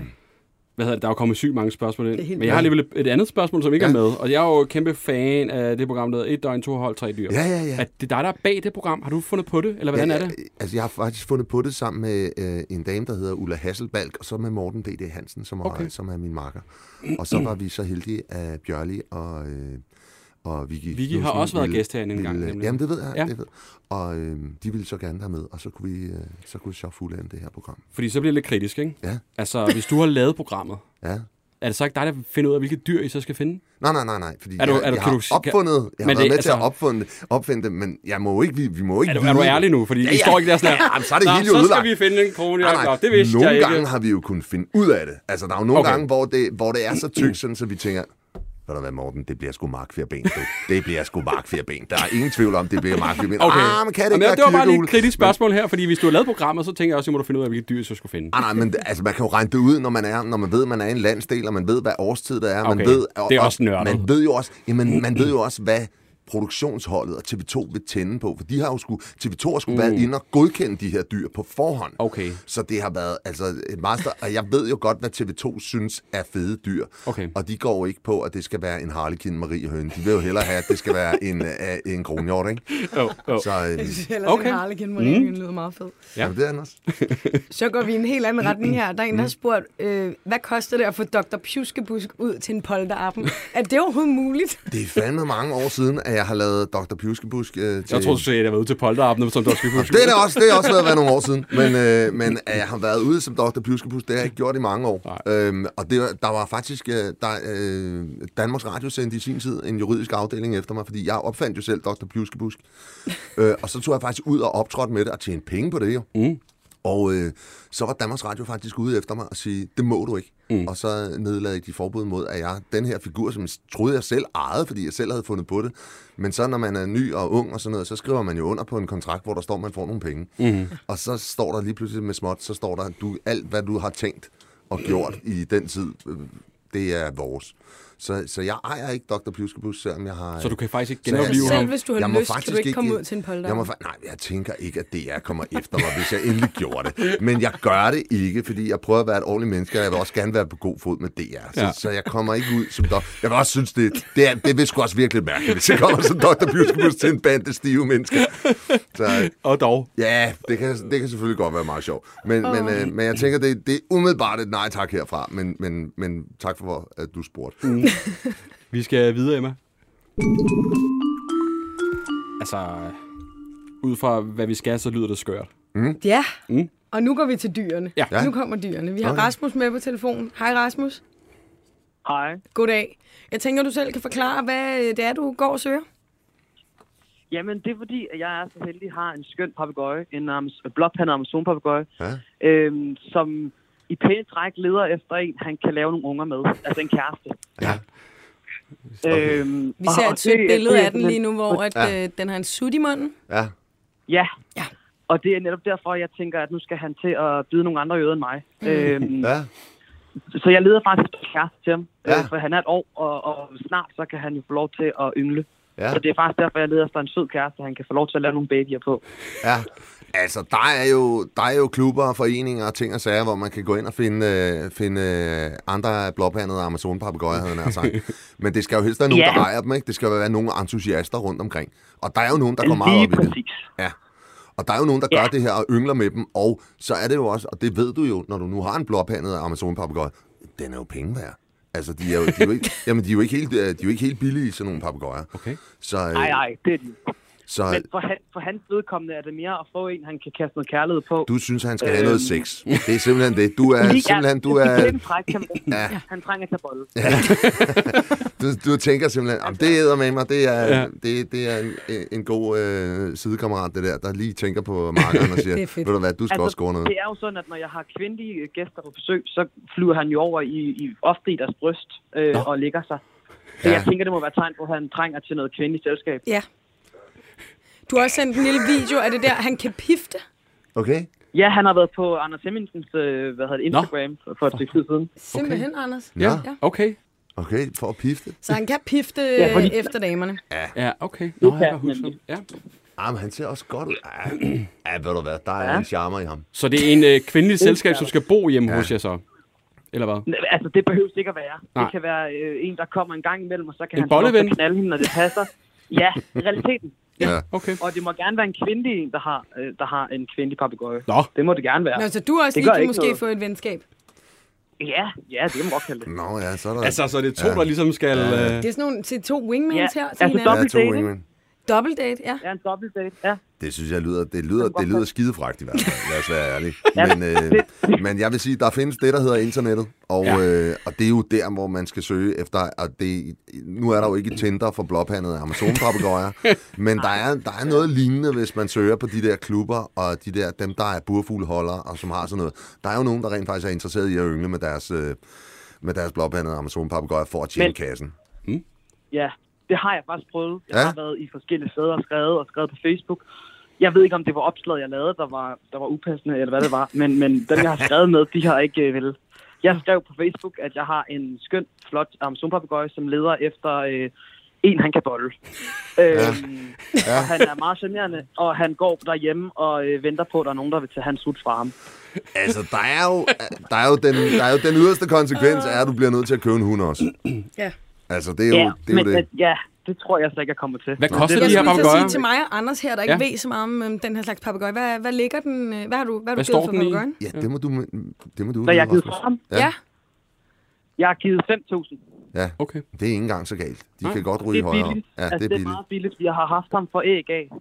Hvad hedder det? Der er jo kommet sygt mange spørgsmål ind. Er Men jeg har alligevel et, et andet spørgsmål, som ikke Ja. er med. Og jeg er jo kæmpe fan af det program, der hedder Et døgn, to hold, tre dyr. ja, ja, ja. At det er dig, der er bag det program. Har du fundet på det, eller hvordan ja, er det? Altså, jeg har faktisk fundet på det sammen med øh, en dame, der hedder Ulla Hasselbalg, og så med Morten D.D. Hansen, som, Okay. okay. som er min marker. Og så var vi så heldige, at Bjørli og, øh, og Vicky. Vicky har også været gæst herinde en gang, nemlig. Jamen, det ved jeg. Ja. Det ved. Og øh, de ville så gerne være med, og så kunne vi, øh, så kunne vi så fulde det her program. Fordi så bliver det lidt kritisk, ikke? Ja. Altså, hvis du har lavet programmet, Ja. er det så ikke dig, der finder ud af, hvilke dyr I så skal finde? Nej, nej, nej, nej. Fordi Er du- jeg, er du- jeg kan har du- opfundet, jeg har været det- med til at altså- opfinde, opfinde det, men jeg må ikke, vi, vi må ikke Er du, vide er du ærlig nu? Fordi Ja, I ja. står ikke der sådan her. Ja, jamen, så er det "Nå, hele så skal ødelagt." vi finde en krone. Nej, det vidste nogle jeg ikke. gange har vi jo kunnet finde ud af det. Altså, der er jo nogle okay. gange, hvor det, hvor det er så tykt, sådan, så vi tænker, ved du hvad, Morten, det bliver sgu markfjerben. du. Det bliver sgu markfjerben. Der er ingen tvivl om, det bliver markfjerben. Okay. Ah, men kan det Jamen, ikke det var bare lige et kritisk spørgsmål her, fordi hvis du har lavet programmet, så tænker jeg også, at må du finde ud af, hvilke dyr så skulle finde. Ah, nej, men det- altså, man kan jo regne det ud, når man er, når man ved, man er i en landsdel, og man ved, hvad årstid det er. Man Okay, ved, det er også nørdet. Man ved jo også, jamen, man ved jo også, hvad produktionsholdet og TV2 vil tænde på, for de har jo sku, TV2 har skulle mm. været inde og godkende de her dyr på forhånd. Okay. Så det har været altså et master, og jeg ved jo godt, hvad TV2 synes er fede dyr. Okay. Og de går jo ikke på, at det skal være en harlekin Marie Høne. De vil jo hellere have, at det skal være en, uh, en kronhjort, ikke? Jo, jo. Så øh, Ellers Okay. okay. en Harlequin Marie mm. lyder meget fed. Ja. ja. det er Anders. Så går vi i en helt anden retning her. Der er en, der har spurgt, øh, hvad koster det at få Dr. Pjuskebusk ud til en polterappen? Er det overhovedet muligt? Det er fandme mange år siden, at jeg har lavet Dr. Pjuskebusk øh, til... Jeg tror, du sagde, at jeg var ude til polterappen, som også skulle Det er også, det er også ved at være nogle år siden. Men, øh, men at jeg har været ude som Dr. Pjuskebus, det har jeg ikke gjort i mange år. Øhm, og det, der var faktisk, øh, der, øh, Danmarks Radio sendte i sin tid en juridisk afdeling efter mig, fordi jeg opfandt jo selv Dr. Pjuskebusk. øh, og så tog jeg faktisk ud og optrådte med det og tjente penge på det jo. Mm. Og øh, så var Danmarks Radio faktisk ude efter mig og sige, det må du ikke. Mm. Og så nedlagde de forbud mod, at jeg, den her figur, som jeg troede jeg selv ejede, fordi jeg selv havde fundet på det. Men så når man er ny og ung og sådan noget, så skriver man jo under på en kontrakt, hvor der står, at man får nogle penge. Mm. Og så står der lige pludselig med småt, så står der, du, alt hvad du har tænkt og gjort i den tid, øh, det er vores. Så, så jeg ejer ikke Dr. Pjuskebus, selvom jeg har... Så du kan faktisk ikke genopleve Selv ham? hvis du har Jeg må lyst, kan du faktisk ikke komme ikke- ud til en Jeg, må, nej, jeg tænker ikke, at DR kommer efter mig, hvis jeg endelig gjorde det. Men jeg gør det ikke, fordi jeg prøver at være et ordentligt menneske, og jeg vil også gerne være på god fod med DR. Så, Ja. så jeg kommer ikke ud som dok- Jeg vil også synes, det, det, er, det vil sgu også virkelig mærkeligt, hvis jeg kommer som Dr. Pjuskebus til en bande stive mennesker. Så Og dog. ja, det kan, det kan selvfølgelig godt være meget sjovt. Men, oh. men, øh, men jeg tænker, det, det er umiddelbart et nej tak herfra. Men, men, men tak for, at du spurgte. Mm. Vi skal videre, Emma. Altså, ud fra hvad vi skal, så lyder det skørt. Ja, Mm. og nu går vi til dyrene. Ja. Nu kommer dyrene. Vi har Okay. Rasmus med på telefonen. Hej Rasmus. Hej. Goddag. Jeg tænker, du selv kan forklare, hvad det er, du går og søger. Jamen, det er fordi, at jeg er så heldig, at har en skøn papegøje, en Amos- blåpandet amazon-papegøje, Ja. øhm, som i pæne træk leder efter en, han kan lave nogle unger med. Altså en kæreste. Ja. Øhm, Vi ser et sødt billede det af den lige nu, hvor at, Ja. øh, den har en sut i munden. Ja. Ja. Ja. Og det er netop derfor, jeg tænker, at nu skal han til at byde nogle andre ører end mig. Mm. Øhm, Ja. Så jeg leder faktisk efter en kæreste til ham, Ja. øh, for han er et år, og, og snart så kan han jo få lov til at yngle. Ja. Så det er faktisk derfor, jeg leder efter en sød kæreste, han kan få lov til at lave nogle babyer på. Ja, altså der er jo, der er jo klubber og foreninger og ting og sager, hvor man kan gå ind og finde, øh, finde øh, andre blåpandede amazon papegøjer havde nær sagt. Men det skal jo helst være nogen, Ja. der ejer dem, ikke? Det skal være nogle entusiaster rundt omkring. Og der er jo nogen, der går meget op i det. Ja. Og der er jo nogen, der Ja. gør det her og yngler med dem, og så er det jo også, og det ved du jo, når du nu har en blåpandet amazon papegøje, den er jo penge værd. Altså, de er jo, de er jo ikke, jamen, de er jo ikke helt, øh, de er jo ikke helt billige, sådan nogle papegøjer. Okay. Så, øh, Nej, nej, det er de. Så Men for, han, for hans vedkommende er det mere at få en, han kan kaste noget kærlighed på. du synes, han skal have noget Øhm. sex. Det er simpelthen det. Du er Lige- simpelthen, du er... kan man, Ja. Han trænger til bolle. Du, du tænker simpelthen, at det æder med mig, det er, Ja. ja. det, det er en, en god øh, sidekammerat, det der, der lige tænker på markeren og siger, Det er ved du hvad, du skal altså, også score noget. det er jo sådan, at når jeg har kvindelige øh, gæster på besøg, så flyver han jo over i, i ofte i deres bryst øh, og ligger sig. Så Ja. jeg tænker, det må være tegn på, at han trænger til noget kvindeligt selskab. Ja. Du har også sendt en lille video af det der, han kan pifte. Okay? Ja, han har været på Anders Hemmingsens øh, hvad hedder det, Instagram for, for et stykke tid siden. Simpelthen, okay. Anders. Ja. ja. Okay. Okay, for at pifte. Så han kan pifte Ja, fordi- efter damerne. Ja, okay. Nå, jeg kan huske. Ja. Ah, men han ser også godt ud. Ah, ah ved du hvad, der er Ja. en charmer i ham. Så det er en øh, kvindelig selskab, som skal bo hjemme Ja. hos jer så? Eller hvad? Altså, det behøver ikke at være. Nej. Det kan være øh, en, der kommer en gang imellem, og så kan En han knalde hende, når det passer. Ja, i realiteten. Ja. Okay. Og det må gerne være en kvindelig en, der har, øh, der har en kvindelig papegøje. Nå. Det må det gerne være. Nå, så du også Det lige kan ikke måske noget. få et venskab. Ja, ja, det kan man godt kalde det. Nå ja, så er der... Altså, så det er to, der ligesom skal... Det Øh, er sådan nogle til to wingmans Ja, her til altså hinanden. ja, to wingmen. Double date, ja. Ja, en dobbelt date, ja. Det synes jeg lyder, det lyder, det lyder skidefragt i hvert fald, lad os være ærlige. Ja, Men, øh, men jeg vil sige, der findes det, der hedder internettet, og, Ja. øh, og det er jo der, hvor man skal søge efter, og det, nu er der jo ikke Tinder for blåpandede Amazon-papegøjer, men der er, der er noget lignende, hvis man søger på de der klubber, og de der, dem, der er burfugleholdere, og som har sådan noget. Der er jo nogen, der rent faktisk er interesseret i at yngle med deres, øh, med deres blåpandede Amazon-papegøjer for at tjene Men- kassen. Ja, det har jeg faktisk prøvet. Jeg Ja. ja. har været i forskellige steder og skrevet og skrevet på Facebook. Jeg ved ikke, om det var opslaget, jeg lavede, der var, der var upassende, eller hvad det var. Men, men dem, jeg har skrevet med, de har ikke øh, vel. Jeg skrev på Facebook, at jeg har en skøn, flot Amazon-papegøje, som leder efter øh, en, han kan bolle. Øhm, Ja. og han er meget charmerende, og han går derhjemme og øh, venter på, at der er nogen, der vil tage hans sut fra ham. Altså, der er jo, der er jo, den, der er jo den yderste konsekvens, er, at du bliver nødt til at købe en hund også. Ja. Altså, det er jo Ja, det. Er jo men det. øh, ja, det tror jeg så ikke, jeg kommer til. Hvad koster det, Jeg de her papegøjer? sige til mig og Anders her, der ikke Ja. ved så meget om øhm, den her slags papegøje. Hvad, hvad ligger den? øh, Hvad har du, hvad Hvad du står givet for papegøjen? Ja, det må du, det må du Hvad jeg har givet for ham? Ja. Ja. Jeg har givet 5.000. Ja, Okay. det er ikke engang så galt. De Nej, kan godt ryge Det er højere. billigt. Ja, altså, det er det er billigt. meget billigt. Jeg har haft ham for æg af.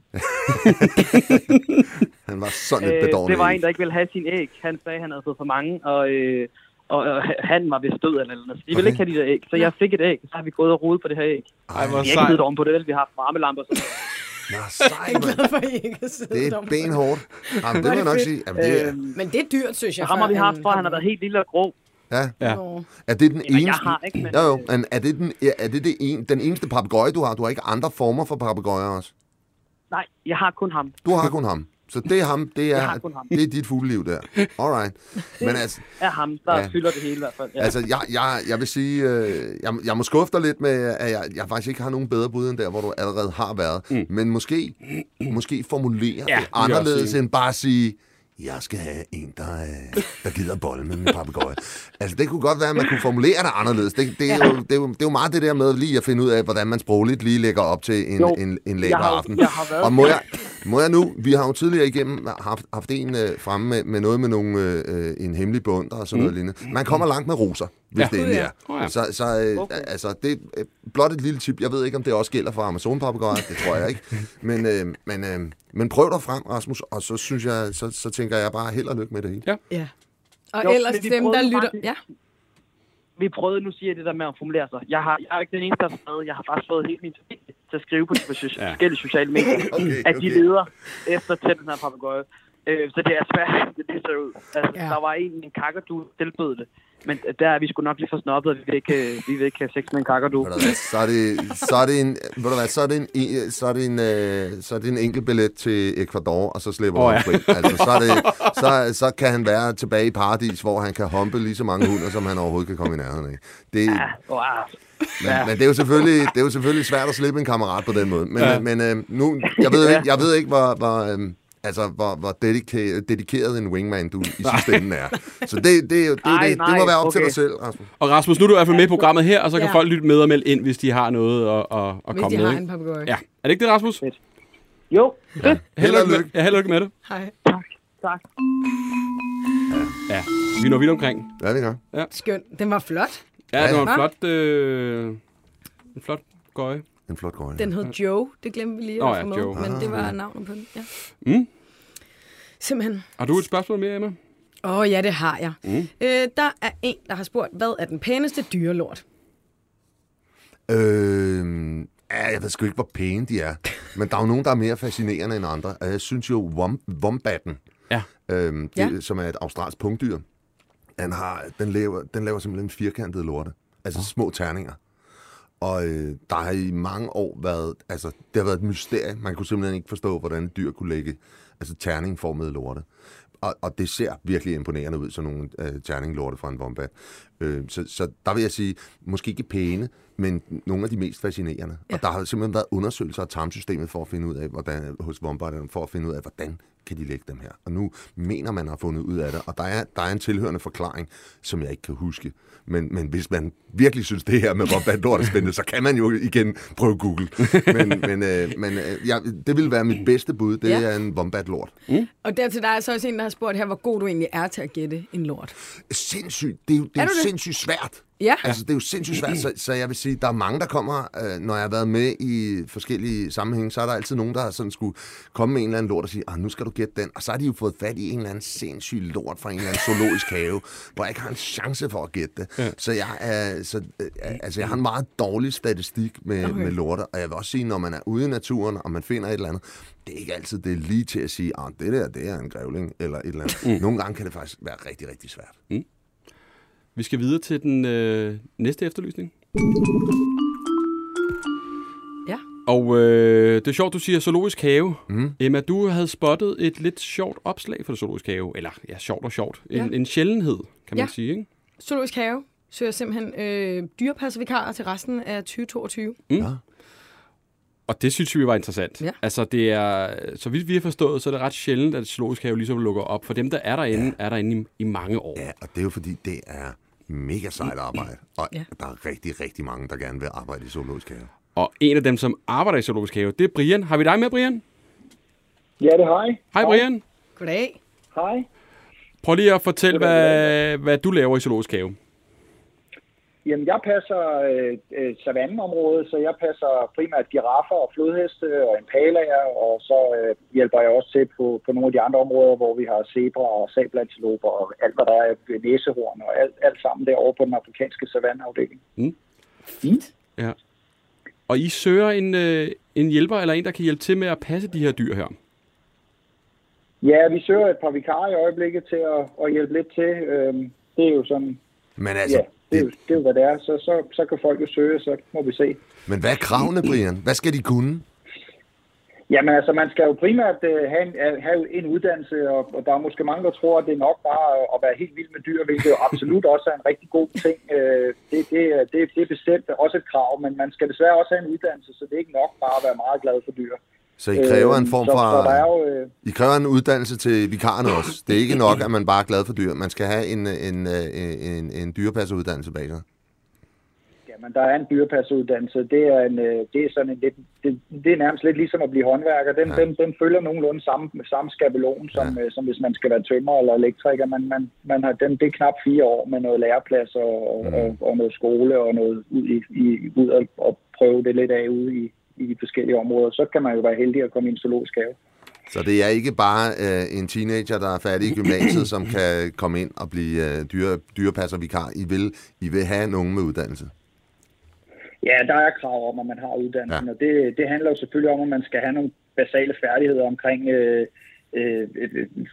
Han var sådan et Øh, bedårende det var en, der ikke ville have sin æg. Han sagde, at han havde fået for mange, og, øh, og, og han var vist død eller noget. Så de ville Okay. ikke have de der æg. Så jeg fik et æg, så har vi gået og rodet på det her æg. Ej, hvor Vi har ikke sejt. på det, vel? Vi har haft varmelamper. Så. Nå, sej. Glad for, ikke Det er benhårdt. Jamen, det må jeg nok sige. Jamen, det er, Øhm, Men det er dyrt, synes jeg. ham har vi haft for, han har været helt lille og grå. ja. Ja. Er det den Jamen, jeg eneste... har ikke, men- Jo, jo. Men er det, den, er det, det en, den eneste papegøje, du har? Du har ikke andre former for papegøjer også? Nej, jeg har kun ham. Du har kun ham. Så det er ham, det er, ham. det er dit fugleliv der. Alright. Men altså, Er ham, der Ja. fylder det hele i hvert fald. Ja. Altså, jeg, jeg, jeg vil sige, øh, jeg, jeg må skuffe dig lidt med, at jeg, jeg faktisk ikke har nogen bedre bud end der, hvor du allerede har været. Mm. Men måske, måske formulere Ja, det det anderledes end bare at sige, jeg skal have en, der, øh, der gider bolle med min papegøje. altså, det kunne godt være, at man kunne formulere det anderledes. Det, det, er jo, det, er jo, det er jo meget det der med lige at finde ud af, hvordan man sprogligt lige lægger op til en, Jo, en, en jeg lækker har jo- aften. jeg har været- Og må jeg, må jeg nu, vi har jo tidligere igennem haft, haft en øh, fremme med, med noget med nogle, øh, en hemmelig bund og sådan noget lignende. Man kommer langt med roser, hvis Ja. det endelig er. Åh, ja. Så, så øh, Okay. altså, det er blot et lille tip. Jeg ved ikke, om det også gælder for amazon papegøjer Det tror jeg ikke. Men, øh, men, øh, men prøv dig frem, Rasmus, og så synes jeg, så, så tænker jeg bare held og lykke med det hele. Ja. Ja. Og Jo, ellers dem, der prøvede lytter... faktisk- Ja. Vi prøvede, nu siger jeg det der med at formulere sig. Jeg har, jeg er ikke den eneste, der har skrevet. Jeg har faktisk fået helt min familie til at skrive på de forskellige Ja. forskellige sociale medier, Okay, at de okay. leder efter til den her papegøje. Øh, så det er svært, det, det ser ud. Altså, Ja. ja. Der var en, en kakadu, tilbød det. Men der er vi sgu nok lidt for snobbet, at vi vil ikke, øh, vi vil ikke have sex med en kakadu. Så er det, så er det en, ved du hvad, så er det en, en- så er det en, øh, så er det en enkelt billet til Ecuador, og så slipper oh, ja. han fri. Altså, så, er det, så, så kan han være tilbage i paradis, hvor han kan humpe lige så mange hunder, som han overhovedet kan komme i nærheden af. Det, Ja, wow. Men, Ja. men det, er jo selvfølgelig, det er jo selvfølgelig svært at slippe en kammerat på den måde. Men, Ja. ja. men øh, nu, jeg ved ikke, jeg ved ikke hvor, hvor, øh, altså, hvor, hvor dedika- dedikeret en wingman du i sidste ende er. Så det, det, er det, det, det, nej, må være op til okay. dig selv, Rasmus. Og Rasmus, nu er du i hvert fald med i programmet her, og så kan Ja. folk lytte med og melde ind, hvis de har noget at, at, at Hvis komme de med. har ikke? en papegøje. Ja. Er det ikke det, Rasmus? Jo, fedt. Held og lykke. Ja, held og lykke med det. Hej. Tak. Tak. Ja, vi når vidt omkring. Ja, vi gør. Skønt. Den var flot. Ja, det var en Ja. flot, øh, en flot gøje. En flot gård. Den hed Joe. Det glemte vi lige at ja, få med. Joe. Men det var navnet på den. Ja. Mm. Simpelthen. Har du et spørgsmål mere, Emma? Åh oh, ja, det har jeg. Mm. Øh, der er en, der har spurgt, hvad er den pæneste dyrelort? Øh, ja, jeg ved sgu ikke, hvor pæne de er. Men der er jo nogen, der er mere fascinerende end andre. Og jeg synes jo, wom, wombatten, Ja. øhm, det, Ja. ja. som er et australsk punktdyr, den, har, den, laver, den laver simpelthen firkantede lorte. Altså små terninger. Og øh, der har i mange år været, altså det har været et mysterie. Man kunne simpelthen ikke forstå, hvordan et dyr kunne lægge altså, terningformede lorte. Og, og det ser virkelig imponerende ud, sådan nogle øh, terninglorte fra en wombat. Øh, så, så der vil jeg sige, måske ikke pæne, men nogle af de mest fascinerende. Ja. Og der har simpelthen været undersøgelser af tarmsystemet for at finde ud af, hvordan, hos vombarderne, for at finde ud af, hvordan kan de lægge dem her. Og nu mener man har fundet ud af det, og der er, der er en tilhørende forklaring, som jeg ikke kan huske. Men, men hvis man virkelig synes, det her med Wombat lort er spændende, så kan man jo igen prøve Google. Men, men, øh, men øh, ja, det vil være mit bedste bud, det Ja. er en Wombat lort. Mm. Og dertil der er så også en, der har spurgt her, hvor god du egentlig er til at gætte en lort. Sindssygt. Det er jo, det er Er du det? Sindssygt svært. Ja. Altså, det er jo sindssygt svært, så, så jeg vil sige, der er mange, der kommer, øh, når jeg har været med i forskellige sammenhænge, så er der altid nogen, der har sådan skulle komme med en eller anden lort og sige, ah, nu skal du gætte den. Og så har de jo fået fat i en eller anden sindssyg lort fra en eller anden zoologisk have, hvor jeg ikke har en chance for at gætte det. Ja. Så, jeg, er, så øh, altså, jeg har en meget dårlig statistik med, okay. med lorter, og jeg vil også sige, når man er ude i naturen, og man finder et eller andet, det er ikke altid det er lige til at sige, ah, det der, det er en grævling, eller et eller andet. Mm. Nogle gange kan det faktisk være rigtig, rigtig svært. Vi skal videre til den øh, næste efterlysning. Ja. Og øh, det er sjovt, du siger zoologisk have. Mm. Emma, du havde spottet et lidt sjovt opslag for det zoologiske have. Eller, ja, sjovt og sjovt. En, Ja. en sjældenhed, kan man Ja. sige, ikke? Zoologisk Have søger simpelthen øh, dyrepasservikarer til resten af 2022. Og det synes vi var interessant. Ja. Altså, det er, så vidt vi har forstået, så er det ret sjældent, at zoologisk have ligesom lukker op. For dem, der er derinde, ja. er derinde i, i mange år. Ja, og det er jo fordi, det er mega sejt arbejde. Og Ja. der er rigtig, rigtig mange, der gerne vil arbejde i zoologisk have. Og en af dem, som arbejder i zoologisk have, det er Brian. Har vi dig med, Brian? Ja, det har jeg. Hej, Brian. Goddag. Hej. Prøv lige at fortælle, hvad, hvad du laver i zoologisk have. Jamen, jeg passer øh, øh, savanneområdet, så jeg passer primært giraffer og flodheste og impalaer, og så øh, hjælper jeg også til på, på nogle af de andre områder, hvor vi har zebra og sabelantiloper og alt, hvad der er af næsehorn og alt, alt sammen derovre på den afrikanske savanneafdeling. Ja. Og I søger en, øh, en hjælper eller en, der kan hjælpe til med at passe de her dyr her. Ja, vi søger et par vikarer i øjeblikket til at, at hjælpe lidt til. Øhm, det er jo sådan, Men altså, ja, det er, jo, det, det er jo, hvad det er. Så, så, så kan folk jo søge, så må vi se. men hvad er kravene, Brian? Hvad skal de kunne? Jamen altså, man skal jo primært øh, have, en, øh, have en uddannelse, og, og der er måske mange, der tror, at det er nok bare at være helt vild med dyr, hvilket jo absolut også er en rigtig god ting. Øh, det, det, er- det, det er bestemt også et krav, men man skal desværre også have en uddannelse, så det er ikke nok bare at være meget glad for dyr. Så I kræver en Øh, form så, for... Så der er jo, øh, I kræver en uddannelse til vikarerne også. Det er ikke nok, at man bare er glad for dyr. Man skal have en, en, en, en, en dyrepasseruddannelse bag sig. Jamen, der er en dyrepasseruddannelse. Det er, en, øh, det er sådan en lidt, det, det er nærmest lidt ligesom at blive håndværker. Den, ja. den, den følger nogenlunde samme, samme skabelon, som, ja. som hvis man skal være tømrer eller elektriker. Man, man, man har, den, det er knap fire år med noget læreplads og, mm. og, og noget skole og noget ud, i, i, ud og, og prøve det lidt af ude i, i de forskellige områder. Så kan man jo være heldig at komme i en zoologisk have. Så det er ikke bare øh, en teenager, der er færdig i gymnasiet, som kan komme ind og blive øh, dyre, dyrepasservikar. I vil, I vil have nogen med uddannelse. Ja, der er krav om, at man har uddannelsen, ja. og det, det handler jo selvfølgelig om, at man skal have nogle basale færdigheder omkring øh, øh,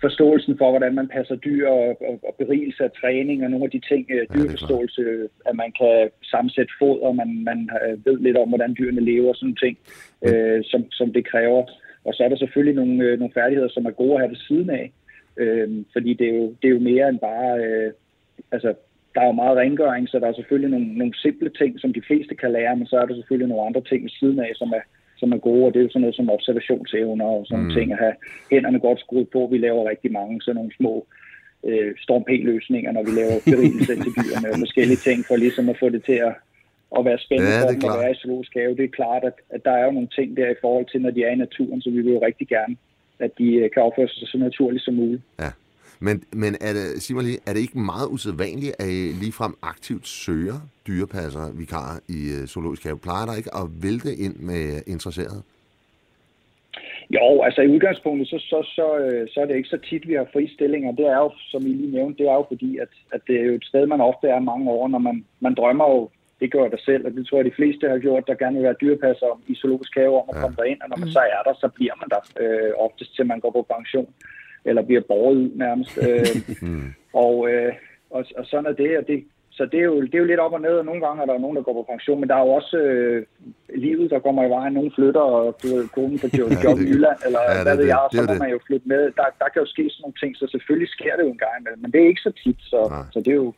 forståelsen for, hvordan man passer dyr og, og, og berigelse af træning og nogle af de ting, øh, dyrforståelse, at man kan sammensætte foder, man, man øh, ved lidt om, hvordan dyrene lever og sådan ting, øh, som, som det kræver. Og så er der selvfølgelig nogle, øh, nogle færdigheder, som er gode at have ved siden af, øh, fordi det er, jo, det er jo mere end bare... Øh, altså, der er jo meget rengøring, så der er selvfølgelig nogle, nogle simple ting, som de fleste kan lære, men så er der selvfølgelig nogle andre ting ved siden af, som er, som er gode, og det er jo sådan noget som observationsevner og sådan mm. ting, at have hænderne godt skruet på. Vi laver rigtig mange sådan nogle små øh, storm løsninger når vi laver berigelse til dyrene og forskellige ting, for ligesom at få det til at, at være spændende Ja, for det er dem at klart. være i zoologisk have. Det er klart, at, at der er jo nogle ting der i forhold til, når de er i naturen, så vi vil jo rigtig gerne, at de øh, kan opføre sig så naturligt som muligt. Ja. Men, men er det, sig mig lige, er det ikke meget usædvanligt, at I ligefrem aktivt søger dyrepasser, vikarer i øh, zoologisk have? Plejer der ikke at vælte ind med interesserede? Jo, altså i udgangspunktet, så, så, så, øh, så er det ikke så tit, vi har fri stillinger. Det er jo, som I lige nævnte, det er jo fordi, at, at det er jo et sted, man ofte er mange år, når man, man drømmer jo, det gør da selv, og det tror jeg, de fleste har gjort, der gerne vil være dyrepasser i zoologisk have om at Ja. komme derind, og når man så er der, så bliver man der øh, oftest til man går på pension, eller bliver borget ud nærmest. Øh, og, øh, og, og sådan er det, og det, så det er, jo, det er jo lidt op og ned, og nogle gange er der nogen, der går på pension, men der er jo også øh, livet, der kommer i vejen. Nogle flytter, og du ved, konen på job, job i det- Jylland, eller ja, ja, det hvad er ved det. jeg, og Det er så må det. man jo flytte med. Der, der kan jo ske sådan nogle ting, så selvfølgelig sker det jo en gang imellem, men det er ikke så tit, så, Nej. så det er jo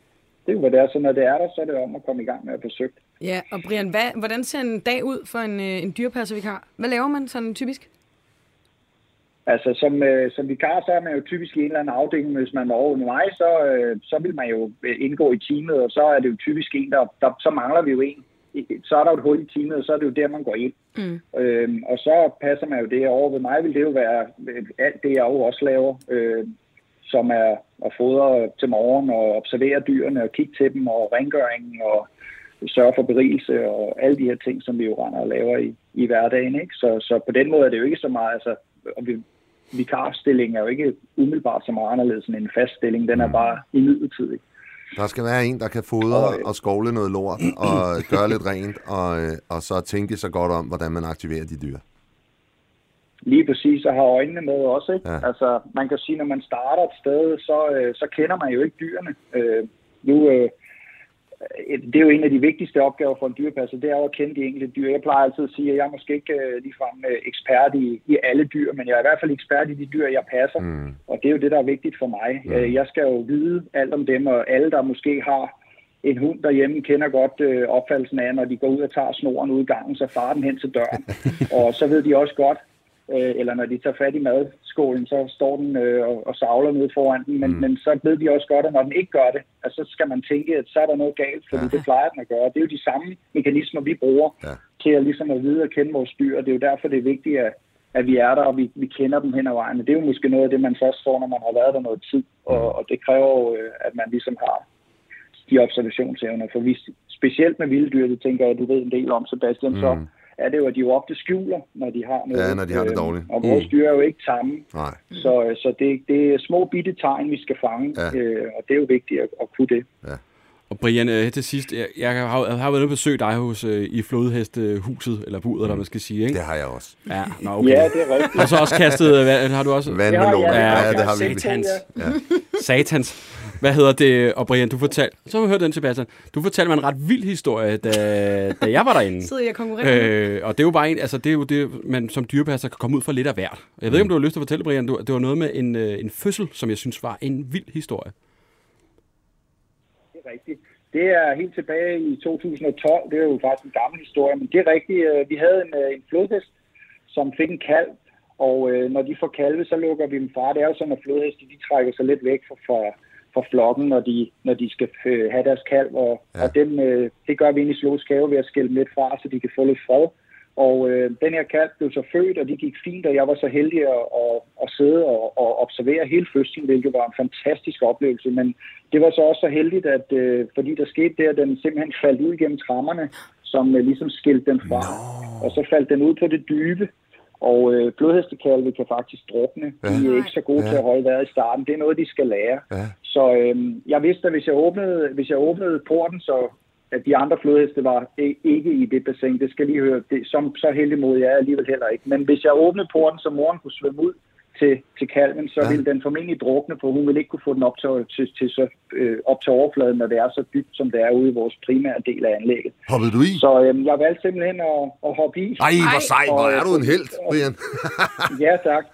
det er jo, hvad det er. Så når det er der, så er det om at komme i gang med at forsøge. Ja, og Brian, hvad, hvordan ser en dag ud for en, øh, en dyrepasservikar? Hvad laver man sådan typisk? Altså, som, øh, som vikar, så er man jo typisk i en eller anden afdeling, hvis man var over mig, så, øh, så vil man jo øh, indgå i teamet, og så er det jo typisk en, der, der så mangler vi jo en. Så er der jo et hul i teamet, og så er det jo der, man går ind. Mm. Øhm, og så passer man jo det over. Ved mig vil det jo være øh, alt det, jeg jo også laver, øh, som er at fodre til morgen og observere dyrene og kigge til dem og rengøringen og sørge for berigelse og alle de her ting, som vi jo render og laver i, i hverdagen. Ikke? Så, så på den måde er det jo ikke så meget, altså, og vi, vikarstilling er jo ikke umiddelbart så meget anderledes end en fast stilling. Den er bare imidlertidig. Der skal være en, der kan fodre og skovle noget lort og gøre lidt rent, og, øh, og så tænke sig godt om, hvordan man aktiverer de dyr. Lige præcis, og har øjnene med også. Ikke? Ja. Altså, man kan sige, når man starter et sted, så, øh, så kender man jo ikke dyrene. Øh, nu, øh, øh, det er jo en af de vigtigste opgaver for en dyrepasser, det er jo at kende de enkelte dyr. Jeg plejer altid at sige, at jeg er måske ikke øh, ligefrem øh, ekspert i, i alle dyr, men jeg er i hvert fald ekspert i de dyr, jeg passer. Mm. Og det er jo det, der er vigtigt for mig. Mm. Jeg skal jo vide alt om dem, og alle, der måske har en hund derhjemme, kender godt øh, opfattelsen af, når de går ud og tager snoren ud i gangen, så farer den hen til døren. og så ved de også godt, øh, eller når de tager fat i madskålen, så står den øh, og, og savler nede foran den, men, mm. men så ved de også godt, at når den ikke gør det, altså, så skal man tænke, at så er der noget galt, fordi ja. det plejer den at gøre. Det er jo de samme mekanismer, vi bruger Ja. til at, ligesom at vide og kende vores dyr, og det er jo derfor, det er vigtigt, at, at vi er der, og vi, vi kender dem hen ad vejen. Men det er jo måske noget af det, man først får, når man har været der noget tid, og, og det kræver jo, øh, at man ligesom har de observationsevner. For vi, specielt med vilde dyr, det tænker jeg, at du ved en del om, Sebastian, mm. så Mm. Er det jo, at de jo ofte skjuler, når de har noget. Ja, når de har det øh, dårligt. Og vores dyr er jo ikke tamme, Nej. så, øh, så det, det er små bitte tegn, vi skal fange, Ja. øh, og det er jo vigtigt at, at kunne det. Og Brian, øh, her til sidst, jeg, jeg har, jeg har været ude at besøge dig hos, øh, i flodhestehuset, eller budet, eller hvad man skal sige, ikke? Det har jeg også. Ja, nå, okay. Ja, det er rigtigt. Og så også kastet, øh, hvad, har du også? Vandmelon. Ja, ja, Ja, okay. det har vi. Satans. Ja. Satans. Hvad hedder det? Og Brian, du fortalte, så har vi hørt den, Sebastian. Du fortalte mig en ret vild historie, da, da jeg var derinde. Sidder jeg og konkurrerer? Øh, og det er jo bare en, altså det er jo det, man som dyrepasser kan komme ud for lidt af hvert. Jeg ved ikke, om du har lyst til at fortælle, Brian, du, det var noget med en, øh, en fødsel, som jeg synes var en vild historie. Det er rigtigt. Det er helt tilbage i 2012. Det er jo faktisk en gammel historie, men det er rigtigt. øh, Vi havde en, øh, en flodhest, som fik en kalv, og øh, når de får kalve, så lukker vi dem fra. Det er jo sådan, at flodheste de trækker sig lidt væk fra, fra, fra flokken, når de, når de skal øh, have deres kalv, og, Ja. og dem, øh, det gør vi inde i zoologisk have ved at skille dem lidt fra, så de kan få lidt fred. Og øh, den her kalv blev så født, og det gik fint, og jeg var så heldig at, at, at sidde og, og observere hele fødslen, hvilket var en fantastisk oplevelse. Men det var så også så heldigt, at øh, fordi der skete det, at den simpelthen faldt ud gennem trammerne, som øh, ligesom skilte den fra. Og så faldt den ud på det dybe. Og øh, blodhestekalve kan faktisk drukne. Ja. De er ikke så gode Ja. til at holde vejret i starten. Det er noget, de skal lære. Ja. Så øh, jeg vidste, at hvis jeg åbnede, hvis jeg åbnede porten, så at de andre flodheste var ikke i det bassin. Det skal lige høre. Det, som, så heldig mod jeg er alligevel heller ikke. Men hvis jeg åbnede porten, så moren kunne svømme ud til, til kalven, så Ja. ja. ville den formentlig drukne, for hun ville ikke kunne få den op til, til, til, så, øh, op til overfladen, når det er så dybt, som det er ude i vores primære del af anlægget. Hoppede du i? Så øh, jeg valgte simpelthen at, at hoppe i. Ej, hvor sej. Hvor er du en held, Brian. Ja, tak.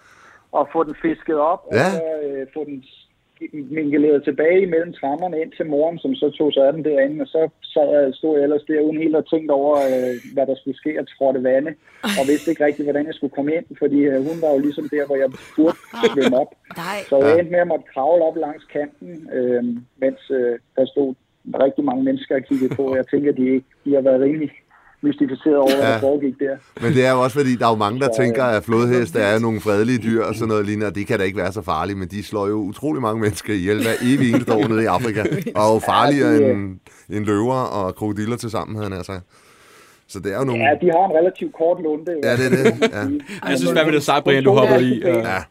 Og få den fisket op, Ja. og så øh, få den mingeleret tilbage imellem trammerne ind til moren, som så tog sig af den derinde, og så sad jeg, stod jeg ellers der uden helt at tænke over, øh, hvad der skulle ske, og trådte vande, og vidste ikke rigtig, hvordan jeg skulle komme ind, fordi øh, hun var jo ligesom der, hvor jeg burde svømme op. Nej. Så jeg endte med at måtte kravle op langs kanten, øh, mens øh, der stod rigtig mange mennesker og kiggede på. Jeg tænker, de, ikke- de har været rimelig mystificeret over, hvad Ja. der foregik der. Men det er jo også, fordi der er jo mange, der Så, tænker, at flodheste er nogle fredelige dyr og sådan noget lignende, og det kan da ikke være så farligt, men de slår jo utrolig mange mennesker ihjel hver evig eneste år nede i Afrika, og er jo farligere Ja, de, end, end løver og krokodiller til sammen, havde han altså. Så det er jo nogle... Ja, de har en relativt kort lunde. Ja, det er det. Ja, Jeg synes fandme, det er sejt, Brian, du hopper i. Ja.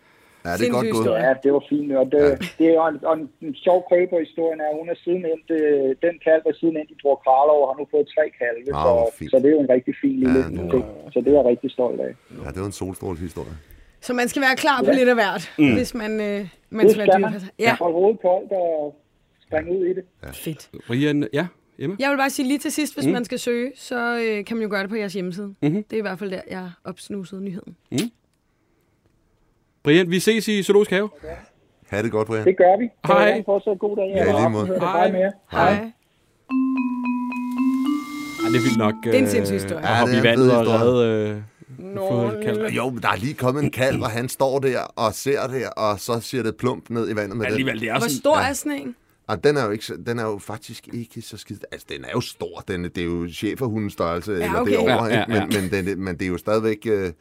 Og... ja. ja det er godt gået. Ja, det var fint. Og det, ja. det er en, og en, en sjov krøb på historien er, at hun er siden øh, den kalv er siden endt i Bror Karlov, og har nu fået tre kalve. Nå, så, fint. så det er jo en rigtig fin lille Ja, ja, det ting. Så det er jeg rigtig stolt af. Ja, det var en solstrålshistorie. Så man skal være klar på Ja. lidt af hvert, mm. hvis man, øh, man Det skal være. Ja, Hold hovedet koldt og springe ud i det. fedt. Brian, ja, Emma? Jeg vil bare sige lige til sidst, hvis mm. man skal søge, så øh, kan man jo gøre det på jeres hjemmeside. Mhm. Det er i hvert fald der, jeg opsnusede nyheden. Brian, vi ses i Zoologisk Have. Ha' det godt, Brian. Det gør vi. Hej. Ha' en fortsat god dag. Ja, i lige måde. det. Hej. Hej med jer. Hej. Ej, det er vildt nok. er en øh, sindssyg historie. At Ja, det er en vandet fed og historie. redde... Øh, Nå, kalv. Jo, men der er lige kommet en kalv, og han står der og ser det, og så siger det plump ned i vandet med den. Alligevel, det er Hvor stor er sådan en? Og den er jo, ikke, den er jo faktisk ikke så skidt. Altså, den er jo stor. Den, det er jo cheferhundens størrelse, ja, eller okay. derovre, Ja, ja, ikke? Men, ja. men, den, men det er jo stadigvæk... Øh,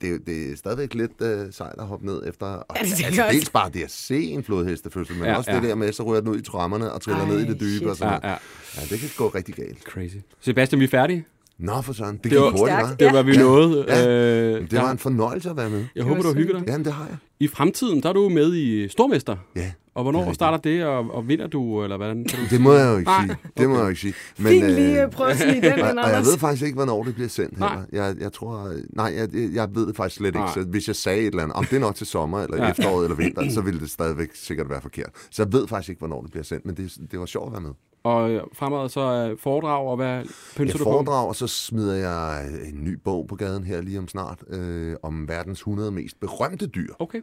det er, det er stadigvæk lidt øh, sejt at hoppe ned efter. Og, Ja, det altså, også. dels bare det at se en flodhestefødsel, men Ja, ja, også ja. det der med, så ryger den ud i trammerne og triller Ej, ned i det dybe. shit. Og sådan Ja, ja. ja, det kan gå rigtig galt. Crazy. Sebastian, vi er færdige. Nå, for sådan. Det, Det gik var- hurtigt, hva'? Det var, vi Ja. nåede. Ja. Øh, Det var en fornøjelse at være med. Jeg håber, du har hygget dig. Jamen, det har jeg. I fremtiden, der er du med i Stormester. Ja. Og Det hvornår rigtigt. starter det, og, og vinder du, eller hvordan? Kan du... Det må jeg jo ikke Nej, sige. Det må jeg jo ikke sige. Men, Fint lige øh, øh, prøve at snige den og, og jeg ved faktisk ikke, hvornår det bliver sendt Nej. heller. Jeg, jeg tror, nej, jeg, jeg- ved det faktisk slet ikke. Nej. Så hvis jeg sagde et eller andet, om det er nok til sommer, eller Ja. ja. efteråret, eller vinter, så ville det stadigvæk sikkert være forkert. Så jeg ved faktisk ikke, hvornår det bliver sendt, men det, det var sjovt at være med. Og øh, fremad så er foredrag, og hvad pynser Jeg du på? foredrager, og så smider jeg en ny bog på gaden her lige om snart, øh, om verdens 100 mest berømte dyr. Okay.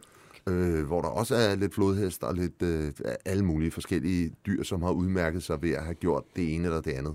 Øh, hvor der også er lidt flodhest og lidt øh, alle mulige forskellige dyr, som har udmærket sig ved at have gjort det ene eller det andet.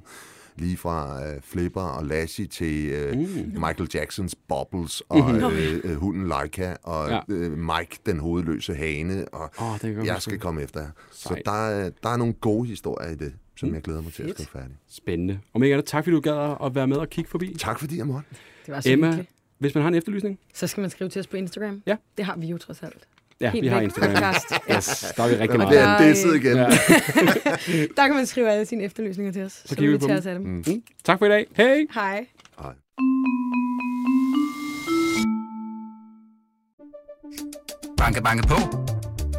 Lige fra øh, Flipper og Lassie til øh, Mm. Michael Jacksons Bubbles og øh, øh, hunden Laika og Ja. øh, Mike, den hovedløse hane. Og Åh, det jeg skal komme efter jer. Så der er, der er nogle gode historier i det, som Mm. jeg glæder mig til at skrive færdig. Spændende. Og andet, tak fordi du gad at være med og kigge forbi. Tak fordi jeg måtte. Det var så Emma, hyggeligt. hvis man har en efterlysning. Så skal man skrive til os på Instagram. Ja. Det har vi jo trods alt. Ja, Helt vi har Instagram. podcast. Ja. Yes, der er vi rigtig meget. det er meget. det sidder igen. Ja. Der kan man skrive alle sine efterlysninger til os. Så, så vi tager os af dem. Mm. Mm. Tak for i dag. Hej! Hej. Hej. Banke, banke på.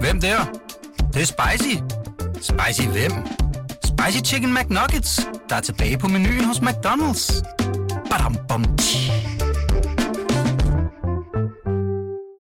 Hvem der? Det, det er spicy. Spicy hvem? Spicy Chicken McNuggets, der er tilbage på menuen hos McDonald's. Badum, bom, tji.